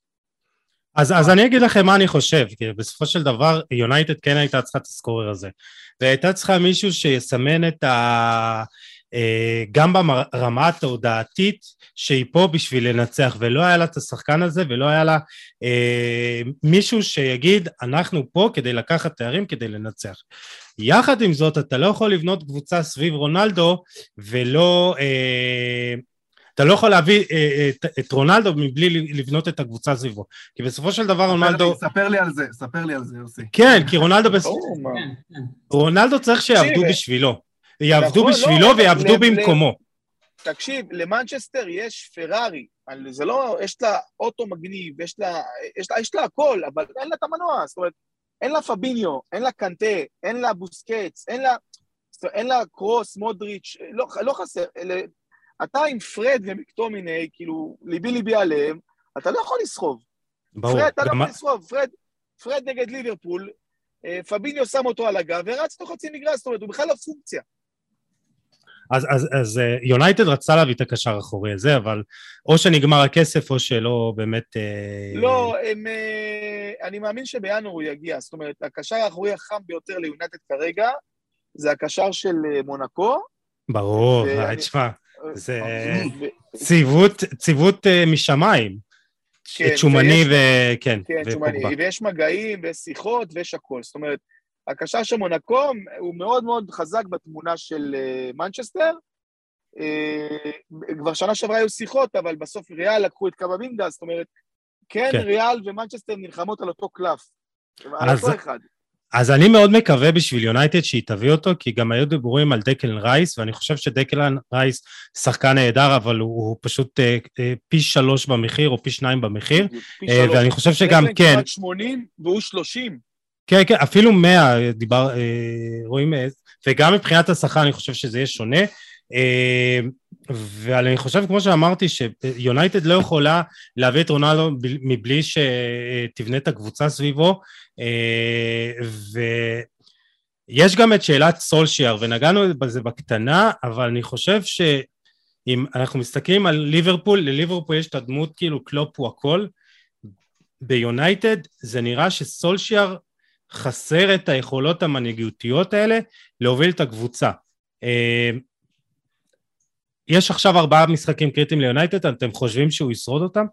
אז, אז אני אגיד לכם מה אני חושב, כי בסופו של דבר יונייטד כן הייתה צריכה את הסקורר הזה, והייתה צריכה מישהו שיסמן את ה... אה, גם ברמה התודעתית שהיא פה בשביל לנצח ולא היה לה את השחקן הזה ולא היה לה אה, מישהו שיגיד אנחנו פה כדי לקחת תארים כדי לנצח. יחד עם זאת אתה לא יכול לבנות קבוצה סביב רונלדו ולא אה, אתה לא יכול להביא אה, את, את רונלדו מבלי לבנות את הקבוצה סביבו. כי בסופו של דבר רונלדו... ספר לי על זה, ספר לי על זה, יוסי. כן, כי רונלדו... בס... כן, כן. רונלדו צריך שיעבדו בשבילו. יעבדו נכון, בשבילו לא, ויעבדו במקומו. תקשיב, למנצ'סטר יש פרארי, זה לא, יש לה אוטו מגניב, יש לה, יש לה, יש לה הכל, אבל אין לה את המנוע, זאת אומרת, אין לה פביניו, אין לה קנטה, אין לה בוסקץ, אין לה, אין לה קרוס, מודריץ', לא, לא חסר, אלה, אתה עם פרד ומקטומיני, כאילו, ליבי ליבי עליהם, אתה לא יכול לסחוב. ברור. פרד, אתה לא יכול לסחוב, פרד, פרד נגד ליברפול, אה, פביניו שם אותו על הגב ורץ לו חצי מגרש, זאת אומרת, הוא בכלל לא פונקציה. אז, אז, אז אה, יונייטד רצה להביא את הקשר האחורי הזה, אבל או שנגמר הכסף או שלא באמת... אה, לא, הם, אני מאמין שבינואר הוא יגיע, זאת אומרת, הקשר האחורי החם ביותר ליונייטד כרגע זה הקשר של מונקו. ברור, תשמע, זה ציוות, ציוות משמיים. כן, שומני וכן. כן, שומני, ויש מגעים ויש שיחות ויש הכל, זאת אומרת, הקשר של מונקו הוא מאוד מאוד חזק בתמונה של אה, מנצ'סטר. אה, כבר שנה שעברה היו שיחות, אבל בסוף ריאל לקחו את קמבינגה, זאת אומרת, כן, כן, ריאל ומנצ'סטר נלחמות על אותו קלף, על אותו אחד. אז אני מאוד מקווה בשביל יונייטד שהיא תביא אותו, כי גם היו דיבורים על דקלן רייס, ואני חושב שדקלן רייס שחקן נהדר, אבל הוא, הוא פשוט אה, אה, פי שלוש במחיר, או פי שניים במחיר. פי אה, ואני חושב שגם, כן... דקלן כמעט 80 והוא 30. כן, כן, אפילו 100 דיבר, אה, רואים, אה, וגם מבחינת השכר אני חושב שזה יהיה שונה. אה, ואני חושב, כמו שאמרתי, שיונייטד לא יכולה להביא את רונלדו מבלי שתבנה את הקבוצה סביבו, ויש גם את שאלת סולשיאר, ונגענו בזה בקטנה, אבל אני חושב שאם אנחנו מסתכלים על ליברפול, לליברפול יש את הדמות כאילו קלופ הוא הכל, ביונייטד זה נראה שסולשיאר חסר את היכולות המנהיגותיות האלה להוביל את הקבוצה. אה, יש עכשיו ארבעה משחקים קריטיים ליונייטד, אתם חושבים שהוא ישרוד אותם?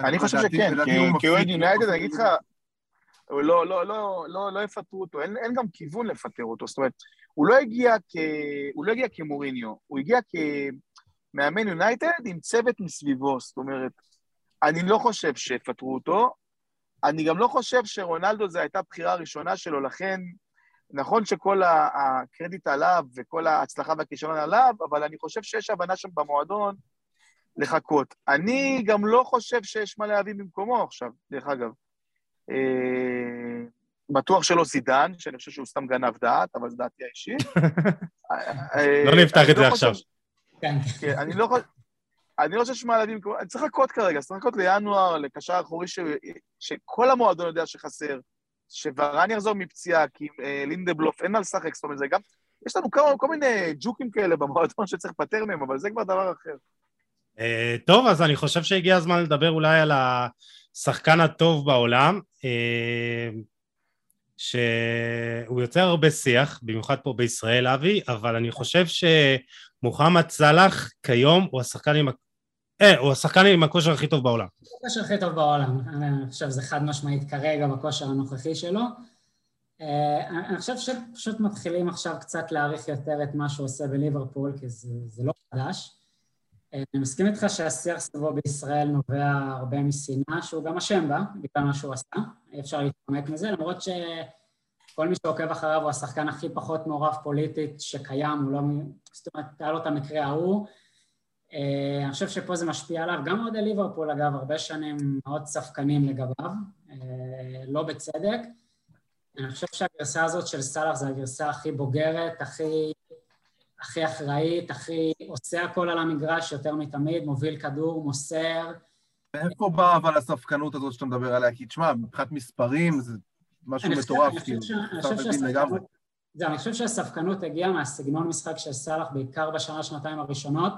אני חושב שכן, כי הוא יונייטד, אני אגיד לך, לא, לא, לא, לא, לא יפטרו אותו, אין, אין גם כיוון לפטר אותו, זאת אומרת, הוא לא הגיע, כ... הוא לא הגיע כמוריניו, הוא הגיע כמאמן יונייטד עם צוות מסביבו, זאת אומרת, אני לא חושב שיפטרו אותו, אני גם לא חושב שרונלדו זו הייתה בחירה ראשונה שלו, לכן נכון שכל הקרדיט עליו וכל ההצלחה והכישלון עליו, אבל אני חושב שיש הבנה שם במועדון לחכות. אני גם לא חושב שיש מה להביא במקומו עכשיו, דרך אגב. אה, בטוח שלא זידן, שאני חושב שהוא סתם גנב דעת, אבל זו דעתי האישית. לא נפתח את זה לא עכשיו. כן, אני לא חושב... אני לא חושב שמה להביא במקומו, אני צריך לחכות כרגע, צריך לחכות לינואר, לקשר אחורי שכל המועדון יודע שחסר. שוורן יחזור מפציעה, כי אה, לינדבלוף אין מה לשחק, זאת אומרת, זה גם... יש לנו כמה, כל מיני ג'וקים כאלה במועדון שצריך לפטר מהם, אבל זה כבר דבר אחר. Uh, טוב, אז אני חושב שהגיע הזמן לדבר אולי על השחקן הטוב בעולם, uh, שהוא יוצר הרבה שיח, במיוחד פה בישראל, אבי, אבל אני חושב שמוחמד סאלח כיום הוא השחקן עם אה, הוא השחקן עם הכושר הכי טוב בעולם. הכושר הכי טוב בעולם, אני חושב שזה חד משמעית כרגע בכושר הנוכחי שלו. אה, אני חושב שפשוט מתחילים עכשיו קצת להעריך יותר את מה שהוא עושה בליברפול, כי זה, זה לא חדש. אה, אני מסכים איתך שהשיח סביבו בישראל נובע הרבה משנאה, שהוא גם אשם בה, בגלל מה שהוא עשה. אי אפשר להתחמק מזה, למרות שכל מי שעוקב אחריו הוא השחקן הכי פחות מעורב פוליטית שקיים, הוא לא... זאת אומרת, היה לו את המקרה ההוא. אה, אני חושב שפה זה משפיע עליו. גם אוהדי ליברפול, אגב, הרבה שנים מאוד ספקנים לגביו, לא בצדק. אני חושב שהגרסה הזאת של סאלח זה הגרסה הכי בוגרת, הכי, הכי אחראית, הכי עושה הכל על המגרש יותר מתמיד, מוביל כדור, מוסר. מאיפה באה אבל הספקנות הזאת שאתה מדבר עליה? כי תשמע, מבחינת מספרים זה משהו מטורף, כאילו. אני חושב שהספקנות הגיעה מהסגנון משחק של סאלח, בעיקר בשנה, שנתיים הראשונות.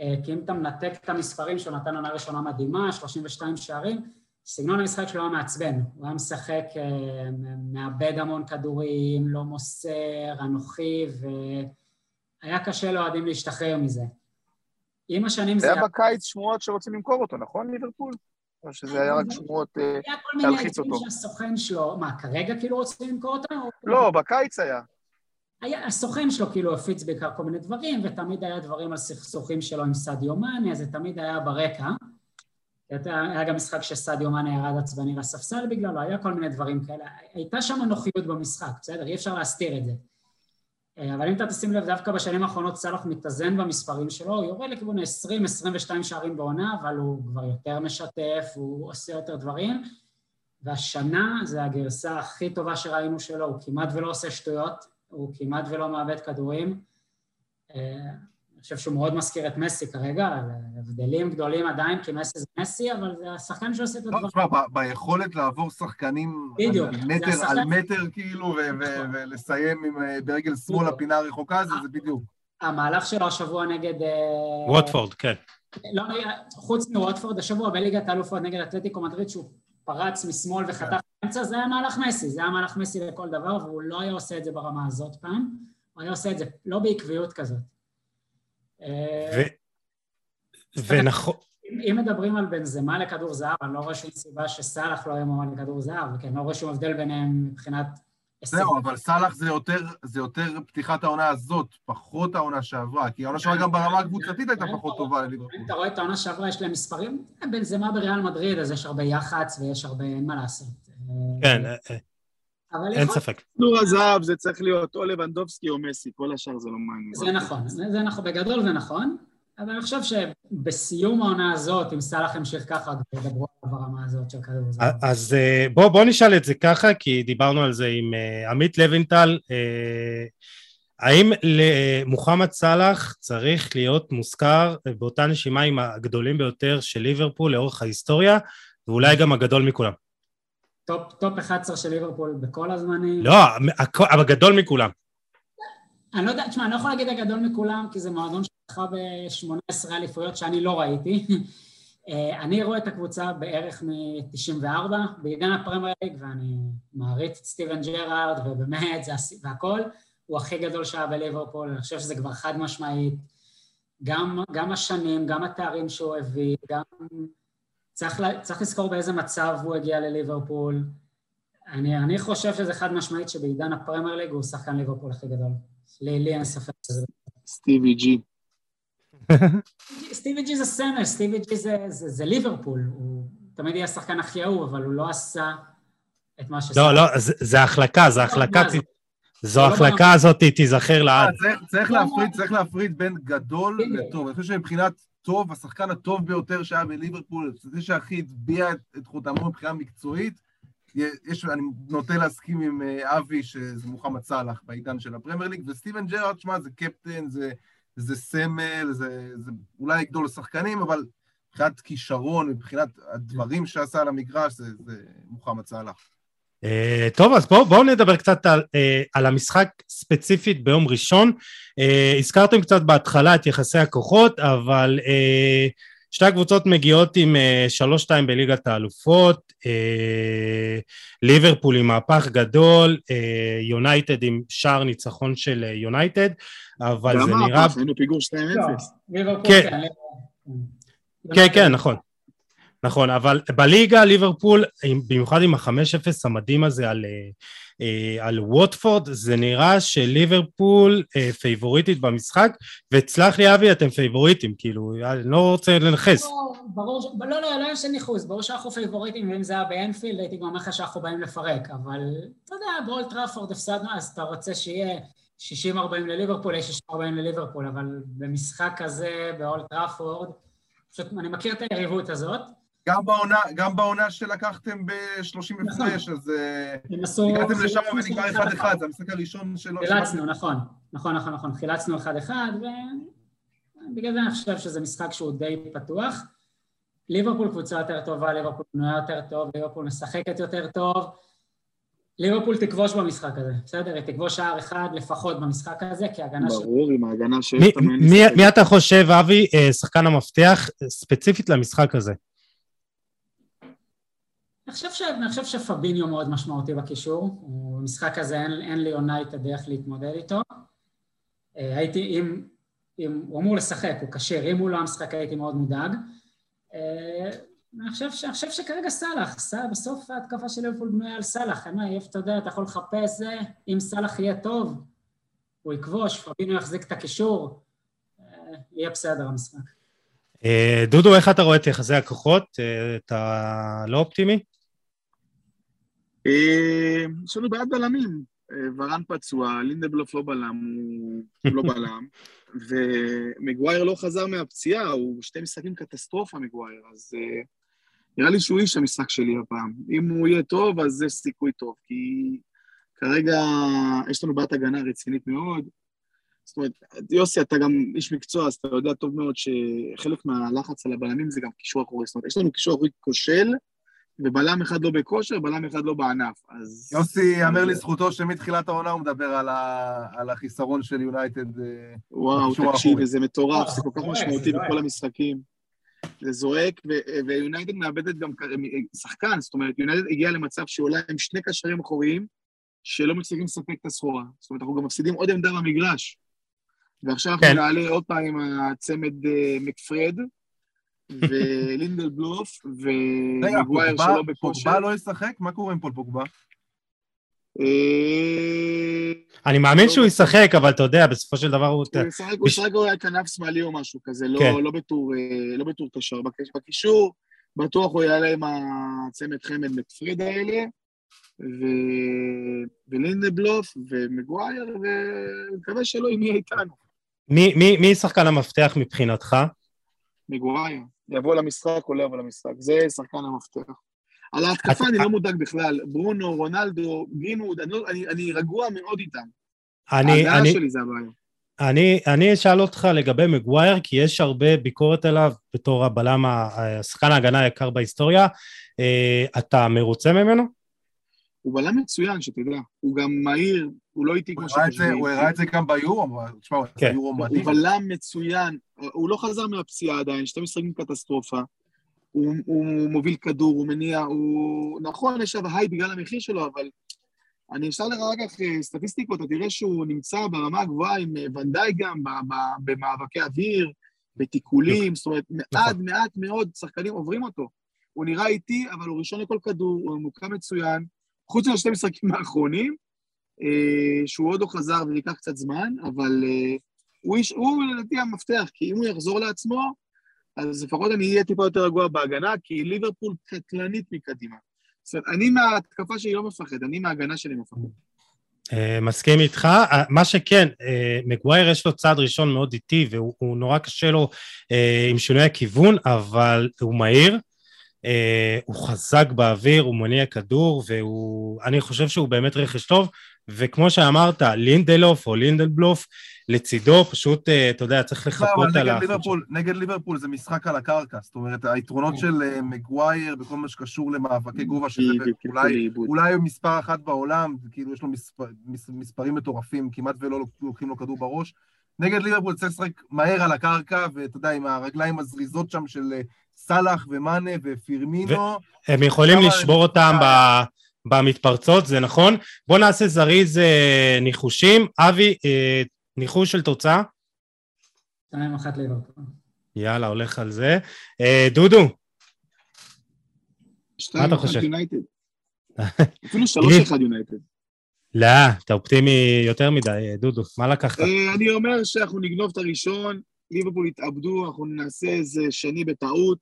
אה, כי אם אתה מנתק את המספרים שהוא נתן עונה ראשונה מדהימה, 32 שערים, סגנון המשחק שלו היה מעצבן, הוא היה משחק, אה, מאבד המון כדורים, לא מוסר, אנוכי, והיה קשה לאוהדים להשתחרר מזה. עם השנים זה... היה בקיץ שמועות שרוצים למכור אותו, נכון, ליברפול? או שזה היה רק שמועות אה, להלחיץ אותו? היה כל מיני שהסוכן שלו, מה, כרגע כאילו רוצים למכור אותו? לא, בקיץ היה. היה, הסוכן שלו כאילו הפיץ בעיקר כל מיני דברים, ותמיד היה דברים על סכסוכים שלו עם סעדיו אז זה תמיד היה ברקע. היה גם משחק שסעדיו מאנה ירד עצבני לספסל בגללו, היה כל מיני דברים כאלה. הייתה שם נוחיות במשחק, בסדר? אי אפשר להסתיר את זה. אה, אבל אם אתה תשים לב, דווקא בשנים האחרונות סאלח מתאזן במספרים שלו, הוא יורד לכיוון ה-20-22 שערים בעונה, אבל הוא כבר יותר משתף, הוא עושה יותר דברים, והשנה זה הגרסה הכי טובה שראינו שלו, הוא כמעט ולא עושה שטויות, הוא כמעט ולא מאבד כדורים. אה, חושב שהוא מאוד מזכיר את מסי כרגע, הבדלים גדולים עדיין, כי מסי זה מסי, אבל זה השחקן שעושה את הדברים. תשמע, ביכולת לעבור שחקנים מטר על מטר, כאילו, ולסיים עם אה, ברגל שמאל הפינה הרחוקה, זה בדיוק. המהלך שלו השבוע נגד... אה, ווטפורד, כן. לא, חוץ מווטפורד, השבוע בליגת האלופות נגד אתלטיקו מדריד, שהוא פרץ משמאל וחתך באמצע, זה היה מהלך מסי, זה היה מהלך מסי לכל דבר, והוא לא היה עושה את זה ברמה הזאת פעם, הוא היה עושה את זה לא בעקביות כזאת. ונכון... אם מדברים על בנזמה לכדור זהב, אני לא רואה שום סיבה שסאלח לא יהיה מועמד לכדור זהב, כי אני לא רואה שום הבדל ביניהם מבחינת... זהו, אבל סאלח זה יותר, זה יותר פתיחת העונה הזאת, פחות העונה שעברה, כי העונה שעברה גם ברמה הקבוצתית הייתה פחות טובה לליברפול. אם אתה רואה את העונה שעברה, יש להם מספרים, בנזמה בריאל מדריד, אז יש הרבה יח"צ ויש הרבה, אין מה לעשות. כן, אה, אה. אין ספק. כדור הזהב זה צריך להיות או לבנדובסקי או מסי, כל השאר זה לא מעניין. זה נכון, זה נכון, בגדול זה נכון, אבל אני חושב שבסיום העונה הזאת, אם סאלח ימשיך ככה, ידברו על ברמה הזאת של כדור זהב. אז אה, בואו בוא נשאל את זה ככה, כי דיברנו על זה עם עמית לוינטל. האם למוחמד סאלח צריך להיות מוזכר באותה נשימה עם הגדולים ביותר של ליברפול לאורך ההיסטוריה, ואולי גם הגדול מכולם? top, top 11 של ליברפול בכל הזמנים. לא, הגדול מכולם. אני לא יודע, תשמע, אני לא יכול להגיד הגדול מכולם, כי זה מועדון שזכה ב-18 אליפויות שאני לא ראיתי. אה, אני רואה את הקבוצה בערך מ-94, בעידן הפרמייר ליג, ואני מעריץ את סטיבן ג'רארד, ובאמת, זה והכל, הוא הכי גדול שהיה בליברפול, אני חושב שזה כבר חד משמעית. גם, גם השנים, גם התארים שהוא הביא, גם צריך, צריך לזכור באיזה מצב הוא הגיע לליברפול. אני, אני חושב שזה חד משמעית שבעידן הפרמייר ליג הוא שחקן ליברפול הכי גדול. לי, לי אין ספק שזה. סטיבי ג'י. סטיבי ג'י זה סמל, סטיבי ג'י זה, זה, זה ליברפול. הוא תמיד יהיה השחקן הכי אהוב, אבל הוא לא עשה את מה שעשה. לא, לא, זה, זה החלקה, זה החלקה... זו לא ההחלקה הזאת תיזכר לעד. אה, צריך להפריד, צריך להפריד בין גדול לטוב. אני חושב שמבחינת טוב, השחקן הטוב ביותר שהיה בליברפול, זה שהכי הטביע את, את חותמו מבחינה מקצועית, יש, אני נוטה להסכים עם אה, אבי שזה מוחמד סאלח בעידן של הפרמייר ליג, וסטיבן ג'רארד, שמע, זה קפטן, זה, זה סמל, זה, זה אולי גדול לשחקנים, אבל מבחינת כישרון, מבחינת הדברים שעשה על המגרש, זה, זה מוחמד סאלח. Uh, טוב, אז בואו בוא נדבר קצת על, uh, על המשחק ספציפית ביום ראשון. Uh, הזכרתם קצת בהתחלה את יחסי הכוחות, אבל uh, שתי הקבוצות מגיעות עם שלוש-שתיים בליגת האלופות, ליברפול עם מהפך גדול, יונייטד עם שער ניצחון של יונייטד, אבל זה נראה... גם מהפך, היינו פיגור 2-0. כן, כן, כן, נכון. נכון, אבל בליגה ליברפול, במיוחד עם ה-5-0 המדהים הזה על, אה, אה, על ווטפורד, זה נראה שליברפול אה, פייבוריטית במשחק, וסלח לי אבי, אתם פייבוריטים, כאילו, אני לא רוצה לנחס. לא, ברור, לא, לא, לא יש ניחוס, ברור שאנחנו פייבוריטים, ואם זה היה באנפילד הייתי גם אומר לך שאנחנו באים לפרק, אבל אתה יודע, באולט טראפורד הפסדנו, אז אתה רוצה שיהיה 60-40 לליברפול, יש 60-40 לליברפול, אבל במשחק כזה, באולט טראפורד, פשוט אני מכיר את היריבות הזאת. גם בעונה, גם בעונה שלקחתם ב-30 נכון. הפרש, אז אה. הגעתם לשם ונגמר אחד 1-1, זה המשחק הראשון שלו. חילצנו, נכון, נכון, נכון, נכון, חילצנו אחד אחד, ובגלל זה אני חושב שזה משחק שהוא די פתוח. ליברפול קבוצה יותר טובה, ליברפול בנויה יותר טוב, ליברפול משחקת יותר טוב. ליברפול תכבוש במשחק הזה, בסדר? היא תכבוש שער אחד לפחות במשחק הזה, כי ההגנה של... ברור, עם ההגנה שיש מי, אתה חושב, אבי, אה, שחקן המפתח ספציפית למשחק הזה? אני חושב, ש... אני חושב שפביניו מאוד משמעותי בקישור, במשחק הזה אין, אין ליונייטד איך להתמודד איתו. אה, הייתי, אם, אם הוא אמור לשחק, הוא כשיר, אם הוא לא המשחק הייתי מאוד מודאג. אה, אני חושב, ש... אני חושב שכרגע סאלח, סאלח, בסוף ההתקפה של ליברפול בנויה על סאלח, אין מה, יהיה, אתה יודע, אתה יכול לחפש זה, אם סאלח יהיה טוב, הוא יכבוש, פביניו יחזיק את הקישור, אה, יהיה בסדר המשחק. אה, דודו, איך אתה רואה את יחסי הכוחות? אה, אתה לא אופטימי? אה, יש לנו בעיית בלמים. אה, ורן פצוע, לינדבלוף לא בלם, הוא לא בלם, ומגווייר לא חזר מהפציעה, הוא שתי משחקים קטסטרופה מגווייר, אז אה, נראה לי שהוא איש המשחק שלי הפעם. אם הוא יהיה טוב, אז יש סיכוי טוב, כי כרגע יש לנו בעיית הגנה רצינית מאוד. זאת אומרת, יוסי, אתה גם איש מקצוע, אז אתה יודע טוב מאוד שחלק מהלחץ על הבלמים זה גם קישור אחורי. זאת אומרת, יש לנו קישור אחורי כושל, ובלם אחד לא בכושר, בלם אחד לא בענף, אז... יוסי, יאמר לזכותו שמתחילת העונה הוא מדבר על, ה... על החיסרון של יונייטד. אה, וואו, תקשיב, האחורי. זה מטורף, זה כל כך זועק, משמעותי. בכל המשחקים. זה זועק, ו- ויונייטד מאבדת גם שחקן, זאת אומרת, יונייטד הגיעה למצב שהיא עולה עם שני קשרים אחוריים, שלא מצליחים לספק את הסחורה. זאת אומרת, אנחנו גם מפסידים עוד עמדה במגרש. ועכשיו אנחנו כן. נעלה עוד פעם עם הצמד אה, מקפרד, ולינדלוף, רגע, ומגווייר שלא בכושר. פוגבה לא ישחק? מה קורה עם פול פוגבה? אה, אני מאמין לא שהוא. ישחק, אבל אתה יודע, בסופו של דבר הוא... הוא ישחק, הוא ישחק אולי כנף שמאלי או משהו כזה, לא, כן. לא בתור, אה, לא קשר. בק- בקישור, בטוח הוא יעלה עם הצמד חמד מקפריד האלה. ולינדבלוף ומגווייר, ומקווה שלא יהיה איתנו. מי- מי מי שחקן המפתח מבחינתך? מגווייר. יבוא למשחק או לא יבוא למשחק. זה שחקן המפתח. על ההתקפה אני לא מודאג בכלל. ברונו, רונלדו, גרינווד, אני, לא- אני, אני רגוע מאוד איתם. אני, אני, שלי זה הבעיה. אני, אני אשאל אותך לגבי מגווייר, כי יש הרבה ביקורת עליו בתור הבלם, השחקן ההגנה היקר בהיסטוריה. אה, אתה מרוצה ממנו? הוא בלם מצוין, שתדע. הוא גם מהיר, הוא לא איטי כמו שחושבים. הוא הראה את זה גם ביורו, אבל תשמע, הוא כן. עשה יורו הוא מדהים. בלם מצוין, הוא לא חזר מהפציעה עדיין, שתי משחקים קטסטרופה. הוא, הוא מוביל כדור, הוא מניע, הוא... נכון, יש עכשיו היי בגלל המחיר שלו, אבל אני אשאל לך אחר כך סטטיסטיקות, אתה תראה שהוא נמצא ברמה הגבוהה עם אה, ונדאי גם, ב- ב- במאבקי אוויר, בתיקולים, זאת אומרת, מעט מעט מאוד שחקנים עוברים אותו. הוא נראה איטי, אבל הוא ראשון לכל כדור, הוא ממוקם מצוין. חוץ מהשתי משחקים האחרונים, אה, שהוא עוד לא חזר וייקח קצת זמן, אבל אה, הוא, איש, הוא לדעתי המפתח, כי אם הוא יחזור לעצמו, אז לפחות אני אהיה טיפה יותר רגוע בהגנה, כי ליברפול קטלנית מקדימה. זאת אומרת, אני מההתקפה שלי לא מפחד, אני מההגנה שלי מפחד. אה, מסכים איתך. אה, מה שכן, אה, מגווייר יש לו צעד ראשון מאוד איטי, והוא הוא נורא קשה לו אה, עם שינוי הכיוון, אבל הוא מהיר, הוא חזק באוויר, הוא מניע כדור, ואני חושב שהוא באמת רכש טוב, וכמו שאמרת, לינדלוף או לינדלבלוף, לצידו פשוט, אה, אתה יודע, צריך לחכות על. ליברפול, נגד ליברפול זה משחק על הקרקע, זאת אומרת, היתרונות כן. של אה, מגווייר בכל מה שקשור למאבקי גובה, שזה אולי, מספר אחת בעולם, כאילו יש לו מספר, מס, מספרים מטורפים, כמעט ולא לוקחים לו כדור בראש. נגד ליברפול צריך לשחק מהר על הקרקע, ואתה יודע, עם הרגליים הזריזות שם של אה, סאלח ומאנה ופירמינו. הם יכולים לשבור אותם ב- במתפרצות, זה נכון. בואו נעשה זריז אה, ניחושים. אבי, אה, ניחוש של תוצאה? שתיים אחת ליברפול. יאללה, הולך על זה. אה, דודו, מה אתה חושב? יונייטד. אפילו שלוש אחד יונייטד. לא, אתה אופטימי יותר מדי, דודו, מה לקחת? אה, אני אומר שאנחנו נגנוב את הראשון, ליברפול יתאבדו, אנחנו נעשה איזה שני בטעות,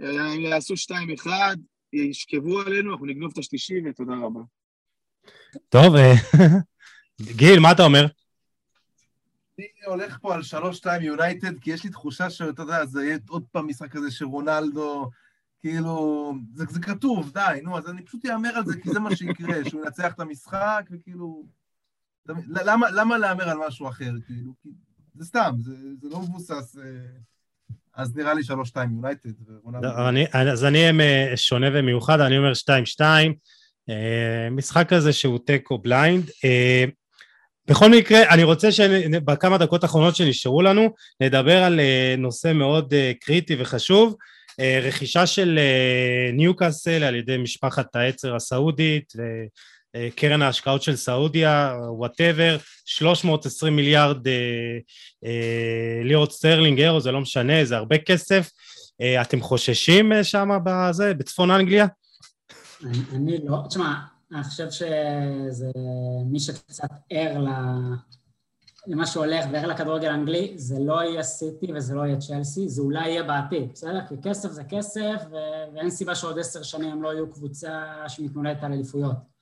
אה, הם יעשו 2-1, ישכבו עלינו, אנחנו נגנוב את השלישי, ותודה רבה. טוב, אה, גיל, מה אתה אומר? אני הולך פה על 3-2 יונייטד, כי יש לי תחושה שאתה יודע, זה יהיה עוד פעם משחק כזה שרונלדו, כאילו, זה, זה כתוב, די, נו, אז אני פשוט אהמר על זה, כי זה מה שיקרה, שהוא ינצח את המשחק, וכאילו... למה, למה להמר על משהו אחר, כאילו? זה סתם, זה, זה לא מבוסס... אה, אז נראה לי 3-2 יונייטד. לא, אז אני אהיה שונה ומיוחד, אני אומר 2-2. אה, משחק כזה שהוא תיקו blind. אה, בכל מקרה, אני רוצה שבכמה דקות האחרונות שנשארו לנו, נדבר על נושא מאוד קריטי וחשוב, רכישה של ניוקאסל על ידי משפחת העצר הסעודית וקרן ההשקעות של סעודיה, whatever, 320 מיליארד לירות סטרלינג, אירו, זה לא משנה, זה הרבה כסף. אתם חוששים שם בזה, בצפון אנגליה? אני לא, תשמע, אני חושב שזה מי שקצת ער למה שהולך וער לכדורגל האנגלי, זה לא יהיה סיטי וזה לא יהיה צ'לסי, זה אולי יהיה בעתיד, בסדר? כי כסף זה כסף, ו- ואין סיבה שעוד עשר שנים הם לא יהיו קבוצה שמתמודדת על אליפויות.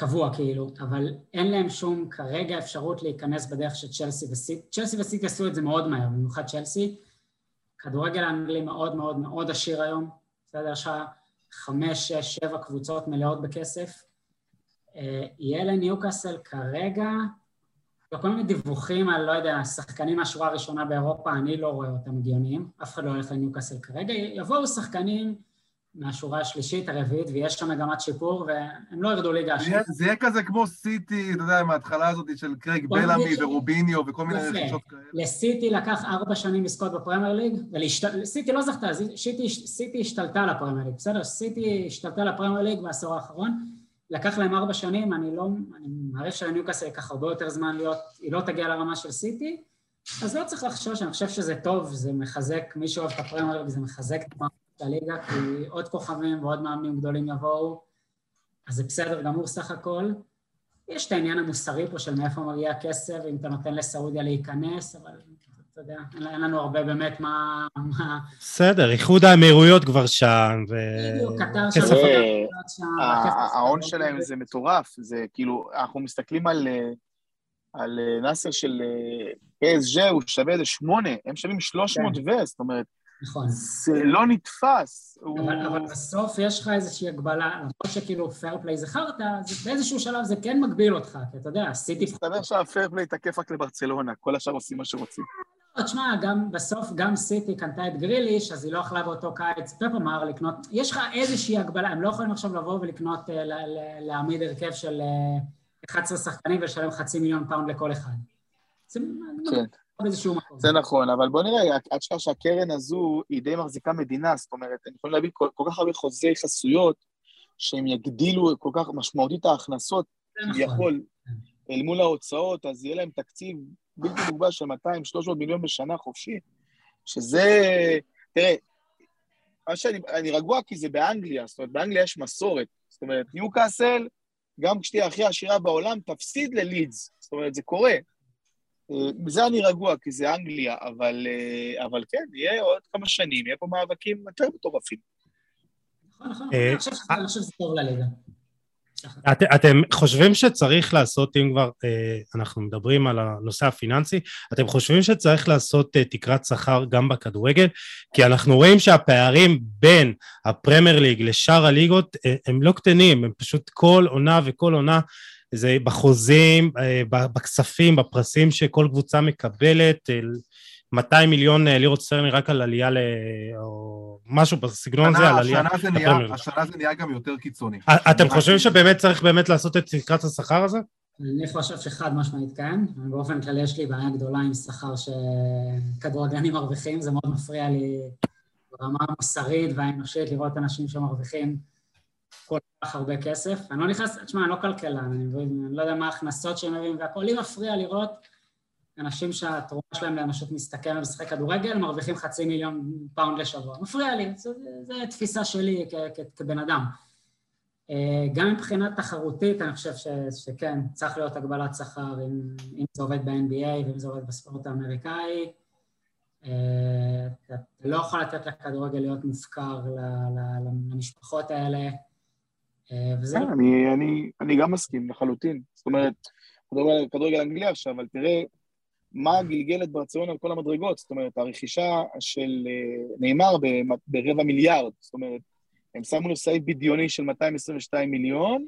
קבוע כאילו, אבל אין להם שום כרגע אפשרות להיכנס בדרך של צ'לסי וסיטי. צ'לסי וסיטי עשו את זה מאוד מהר, במיוחד צ'לסי. כדורגל האנגלי מאוד מאוד מאוד עשיר היום, בסדר? יש לך חמש, שש, שבע קבוצות מלאות בכסף. אה, יהיה לניוקאסל כרגע, כל מיני דיווחים על, לא יודע, שחקנים מהשורה הראשונה באירופה, אני לא רואה אותם הגיוניים, אף אחד לא הולך לניוקאסל כרגע, יבואו שחקנים מהשורה השלישית, הרביעית, ויש שם מגמת שיפור, והם לא ירדו ליגה השנייה. זה יהיה כזה כמו סיטי, אתה יודע, מההתחלה הזאת של קרייג בלאמי ורוביניו וכל מיני רכישות כאלה. לסיטי לקח ארבע שנים לזכות בפרמייר ליג, וסיטי לא זכתה, סיטי השתלטה לפרמייר ליג, בסדר? סיטי השתלטה לפרמייר ליג בעשור האחרון, לקח להם ארבע שנים, אני לא, אני מעריך שלניוקאסל ייקח הרבה יותר זמן להיות, היא לא תגיע לרמה של סיטי, אז לא צריך לחשוש, אני חושב שזה טוב, זה מחזק, מי שאוהב את הפרמייר ליג, זה מחזק את הליגה, כי עוד כוכבים ועוד מאמנים גדולים יבואו, אז זה בסדר גמור סך הכל. יש את העניין המוסרי פה של מאיפה מגיע הכסף, אם אתה נותן לסעודיה להיכנס, אבל אתה יודע, אין לנו הרבה באמת מה... בסדר, איחוד האמירויות כבר שם, ו... בדיוק, קטר שם, ההון שלהם זה מטורף, זה כאילו, אנחנו מסתכלים על... על נאסר של PSG, הוא שווה איזה שמונה, הם שווים 300 כן. ו, זאת אומרת, נכון. זה לא נתפס. אבל, אבל בסוף יש לך איזושהי הגבלה, למרות שכאילו פייר פליי זה חרטא, באיזשהו שלב זה כן מגביל אותך, כי אתה יודע, סיטי... מסתבר שה fair play תקף רק לברצלונה, כל השאר עושים מה שרוצים. לא, תשמע, גם בסוף, גם סיטי קנתה את גריליש, אז היא לא יכלה באותו קיץ, פפמר לקנות, יש לך איזושהי הגבלה, הם לא יכולים עכשיו לבוא ולקנות, אה, להעמיד הרכב של 11 אה, שחקנים ולשלם חצי מיליון פאונד לכל אחד. זה כן. באיזשהו מקום. זה נכון, אבל בוא נראה, אל תשכח שהקרן הזו היא די מחזיקה מדינה, זאת אומרת, הם יכולים להביא כל, כל כך הרבה חוזי חסויות, שהם יגדילו כל כך משמעותית ההכנסות, כביכול, כן. אל מול ההוצאות, אז יהיה להם תקציב בלתי מוגבל של 200-300 מיליון בשנה חופשי, שזה, תראה, מה שאני, אני רגוע כי זה באנגליה, זאת אומרת, באנגליה יש מסורת, זאת אומרת, ניוקאסל, גם כשתהיה הכי עשירה בעולם, תפסיד ללידס, זאת אומרת, זה קורה. מזה אני רגוע, כי זה אנגליה, אבל, אה, אבל כן, יהיה עוד כמה שנים, יהיה פה מאבקים יותר מטורפים. נכון, נכון, אה, אני חושב שזה טוב לליגה. את, אתם חושבים שצריך לעשות, אם כבר אה, אנחנו מדברים על הנושא הפיננסי, אתם חושבים שצריך לעשות תקרת שכר גם בכדורגל? כי אנחנו רואים שהפערים בין הפרמייר ליג לשאר הליגות הם לא קטנים, הם פשוט כל עונה וכל עונה זה בחוזים, אה, בכספים, בפרסים שכל קבוצה מקבלת, 200 אה, מיליון אה, לירות סטרני רק על עלייה ל... או משהו בסגנון הזה, על עלייה... השנה זה נהיה גם יותר קיצוני. אתם חושבים שבאמת צריך באמת לעשות את תקרת השכר הזה? אני חושב שחד משמעית כן, באופן כללי יש לי בעיה גדולה עם שכר שכדורגלנים מרוויחים, זה מאוד מפריע לי ברמה המוסרית והאנושית לראות אנשים שמרוויחים כל כך הרבה כסף. אני לא נכנס, תשמע, אני לא כלכלן, אני, אני לא יודע מה ההכנסות שהם מביאים והכל. לי מפריע לראות אנשים שהתרומה שלהם לאנושות מסתכמת במשחק כדורגל, מרוויחים חצי מיליון פאונד לשבוע. מפריע לי, זו תפיסה שלי כבן אדם. אה, גם מבחינה תחרותית, אני חושב ש, שכן, צריך להיות הגבלת שכר אם, אם זה עובד ב-NBA ואם זה עובד בספורט האמריקאי. אה, אתה לא יכול לתת לכדורגל להיות מופקר למשפחות האלה. אה, וזה... אני, אני, אני גם מסכים לחלוטין. זאת אומרת, אתה מדבר על כדורגל אנגלי עכשיו, אבל תראה מה גלגל את ברצלונה על כל המדרגות. זאת אומרת, הרכישה של נאמר ברבע מיליארד, זאת אומרת, הם שמו לו סעיף בדיוני של 222 מיליון,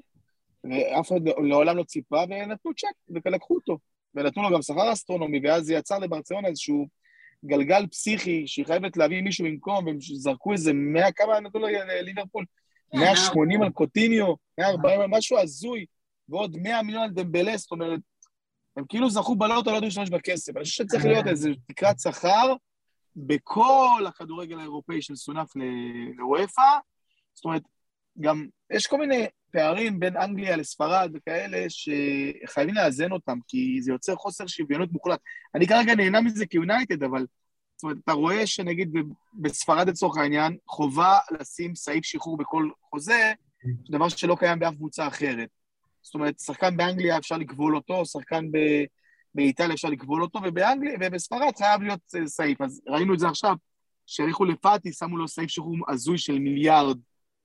ואף אחד לעולם לא ציפה, ונתנו צ'ק, ולקחו אותו. ונתנו לו גם שכר אסטרונומי, ואז זה יצר לברצלונה איזשהו גלגל פסיכי, שהיא חייבת להביא מישהו במקום, והם זרקו איזה 100, כמה נתנו לו לליברפול? 180 על קוטיניו, 140 על משהו הזוי, ועוד 100 מיליון על דמבלה, זאת אומרת, הם כאילו זכו בלוטו, לא ידעו להשתמש בכסף. אני חושב שצריך להיות איזה תקרת שכר בכל הכדורגל האירופאי שמסונף לוופא, זאת אומרת, גם יש כל מיני פערים בין אנגליה לספרד וכאלה שחייבים לאזן אותם, כי זה יוצר חוסר שוויונות מוחלט. אני כרגע נהנה מזה כיונייטד, אבל זאת אומרת, אתה רואה שנגיד בספרד לצורך העניין, חובה לשים סעיף שחרור בכל חוזה, דבר שלא קיים באף קבוצה אחרת. זאת אומרת, שחקן באנגליה אפשר לכבול אותו, שחקן ב... באיטליה אפשר לכבול אותו, ובאנגליה, ובספרד חייב להיות אה, סעיף. אז ראינו את זה עכשיו, שהאריכו לפאטי, שמו לו סעיף שחרור הזוי של מיליארד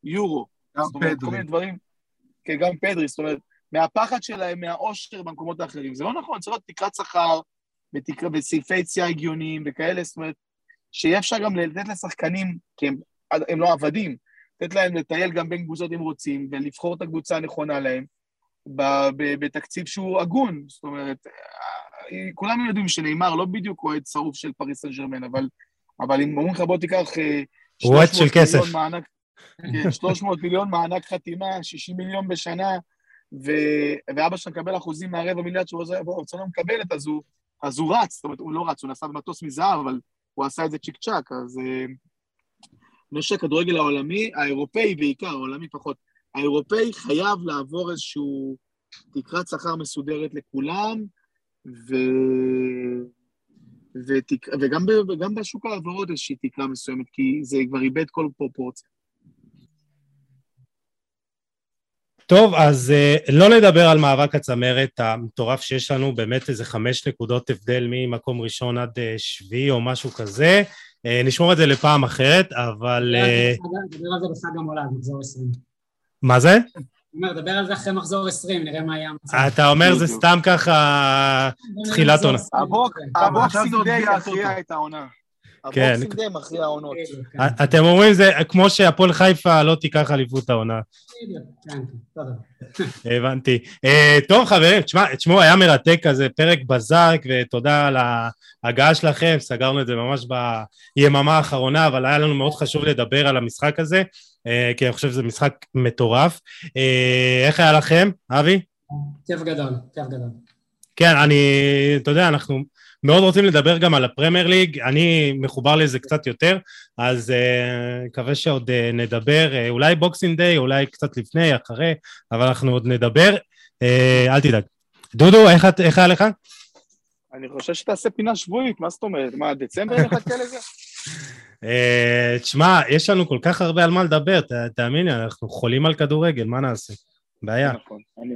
יורו. גם פדרי. כל מיני דברים, כן, גם פדרי, זאת אומרת, מהפחד שלהם, מהאושר במקומות האחרים. זה לא נכון, צריך להיות תקרת שכר, בסעיפי יציאה הגיוניים וכאלה, זאת אומרת, שיהיה אפשר גם לתת לשחקנים, כי הם, הם לא עבדים, לתת להם לטייל גם בין קבוצות אם רוצים, ולבחור את הקבוצה הנכונה להם, ב, ב, בתקציב שהוא הגון. זאת אומרת, כולם יודעים שנאמר לא בדיוק אוהד שרוף של פריס סן ג'רמן, אבל, אבל אם אומרים לך בוא תיקח... אה, הוא אוהד של כסף. מענק, כן, 300 מיליון מענק חתימה, 60 מיליון בשנה, ו... ואבא שלך מקבל אחוזים מהרבע מיליארד שהוא רוצה לא מקבלת, אז הוא, אז הוא רץ, זאת אומרת, הוא לא רץ, הוא נסע במטוס מזהב, אבל הוא עשה את זה צ'יק צ'אק, אז אה, אני חושב שהכדורגל העולמי, האירופאי בעיקר, העולמי פחות, האירופאי חייב לעבור איזשהו תקרת שכר מסודרת לכולם, ו... ותק... וגם, ב... וגם בשוק ההעברות איזושהי תקרה מסוימת, כי זה כבר איבד כל פרופורציה. טוב, אז אה, לא נדבר על מאבק הצמרת המטורף שיש לנו, באמת איזה חמש נקודות הבדל ממקום ראשון עד אה, שביעי או משהו כזה. אה, נשמור את זה לפעם אחרת, אבל... נדבר על זה בחג המולד, מחזור עשרים. מה זה? אומר, דבר על זה אחרי מחזור 20, נראה מה יהיה המצב. אתה אומר זה סתם ככה תחילת עונה. הבוקסינג דיי יכריע את העונה. כן. ה Boxing Day מכריע העונות. כן, כן. אתם אומרים זה כמו שהפועל חיפה לא תיקח אליפות העונה. כן, הבנתי. אה, טוב חברים, תשמעו, היה מרתק כזה, פרק בזק, ותודה על ההגעה שלכם, סגרנו את זה ממש ביממה האחרונה, אבל היה לנו מאוד חשוב לדבר על המשחק הזה, אה, כי אני חושב שזה משחק מטורף. אה, איך היה לכם, אבי? כיף גדול, כיף גדול. כן, אני, אתה יודע, אנחנו מאוד רוצים לדבר גם על הפרמייר ליג, אני מחובר לזה קצת יותר, אז אה, מקווה שעוד אה, נדבר, אה, אולי Boxing Day, אולי קצת לפני, אחרי, אבל אנחנו עוד נדבר, אה, אל תדאג. דודו, איך, איך היה לך? אני חושב שתעשה פינה שבועית, מה זאת אומרת? מה, דצמבר נחכה לזה? תשמע, יש לנו כל כך הרבה על מה לדבר, תאמין לי, אנחנו חולים על כדורגל, מה נעשה? בעיה. נכון, אני,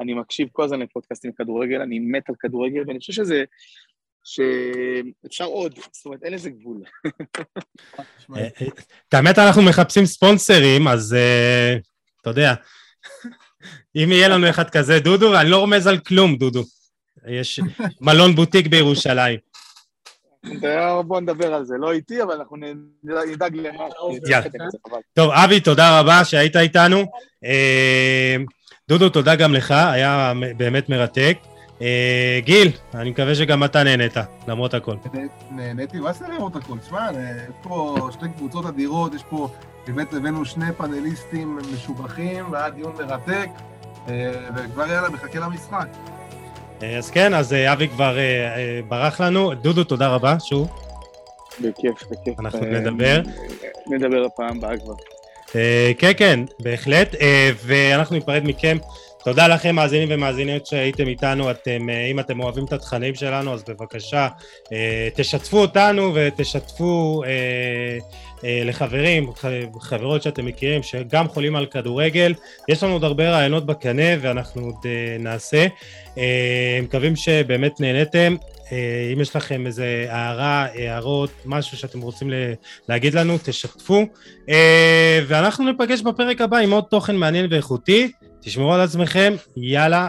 אני מקשיב כל הזמן לפודקאסטים כדורגל, אני מת על כדורגל, ואני חושב שזה שאפשר עוד, זאת אומרת, אין לזה גבול. אה, אה, את האמת, אנחנו מחפשים ספונסרים, אז אה, אתה יודע, אם יהיה לנו אחד כזה, דודו, אני לא רומז על כלום, דודו. יש מלון בוטיק בירושלים. בוא נדבר על זה, לא איתי, אבל אנחנו נדאג למה. טוב, אבי, תודה רבה שהיית איתנו. דודו, תודה גם לך, היה באמת מרתק. אה, גיל, אני מקווה שגם אתה נהנית, למרות הכל. נהניתי, מה זה למרות הכל? תשמע, יש פה שתי קבוצות אדירות, יש פה, באמת הבאנו שני פאנליסטים משובחים, והיה דיון מרתק, אה, וכבר יאללה, מחכה למשחק. אה, אז כן, אז אבי כבר ברח לנו. דודו, תודה רבה, שוב. בכיף, בכיף. אנחנו נדבר. נדבר הפעם הבאה כבר. אה, כן, כן, בהחלט, אה, ואנחנו ניפרד מכם. תודה לכם, מאזינים ומאזינות שהייתם איתנו. אתם, אה, אם אתם אוהבים את התכנים שלנו, אז בבקשה, תשתפו אותנו ותשתפו לחברים, חברות שאתם מכירים, שגם חולים על כדורגל. יש לנו עוד הרבה רעיונות בקנה, ואנחנו עוד נעשה. מקווים שבאמת נהניתם. אה, אם יש לכם איזה הערה, הערות, משהו שאתם רוצים להגיד לנו, תשתפו. אה, ואנחנו ניפגש בפרק הבא עם עוד תוכן מעניין ואיכותי. תשמרו על עצמכם, יאללה,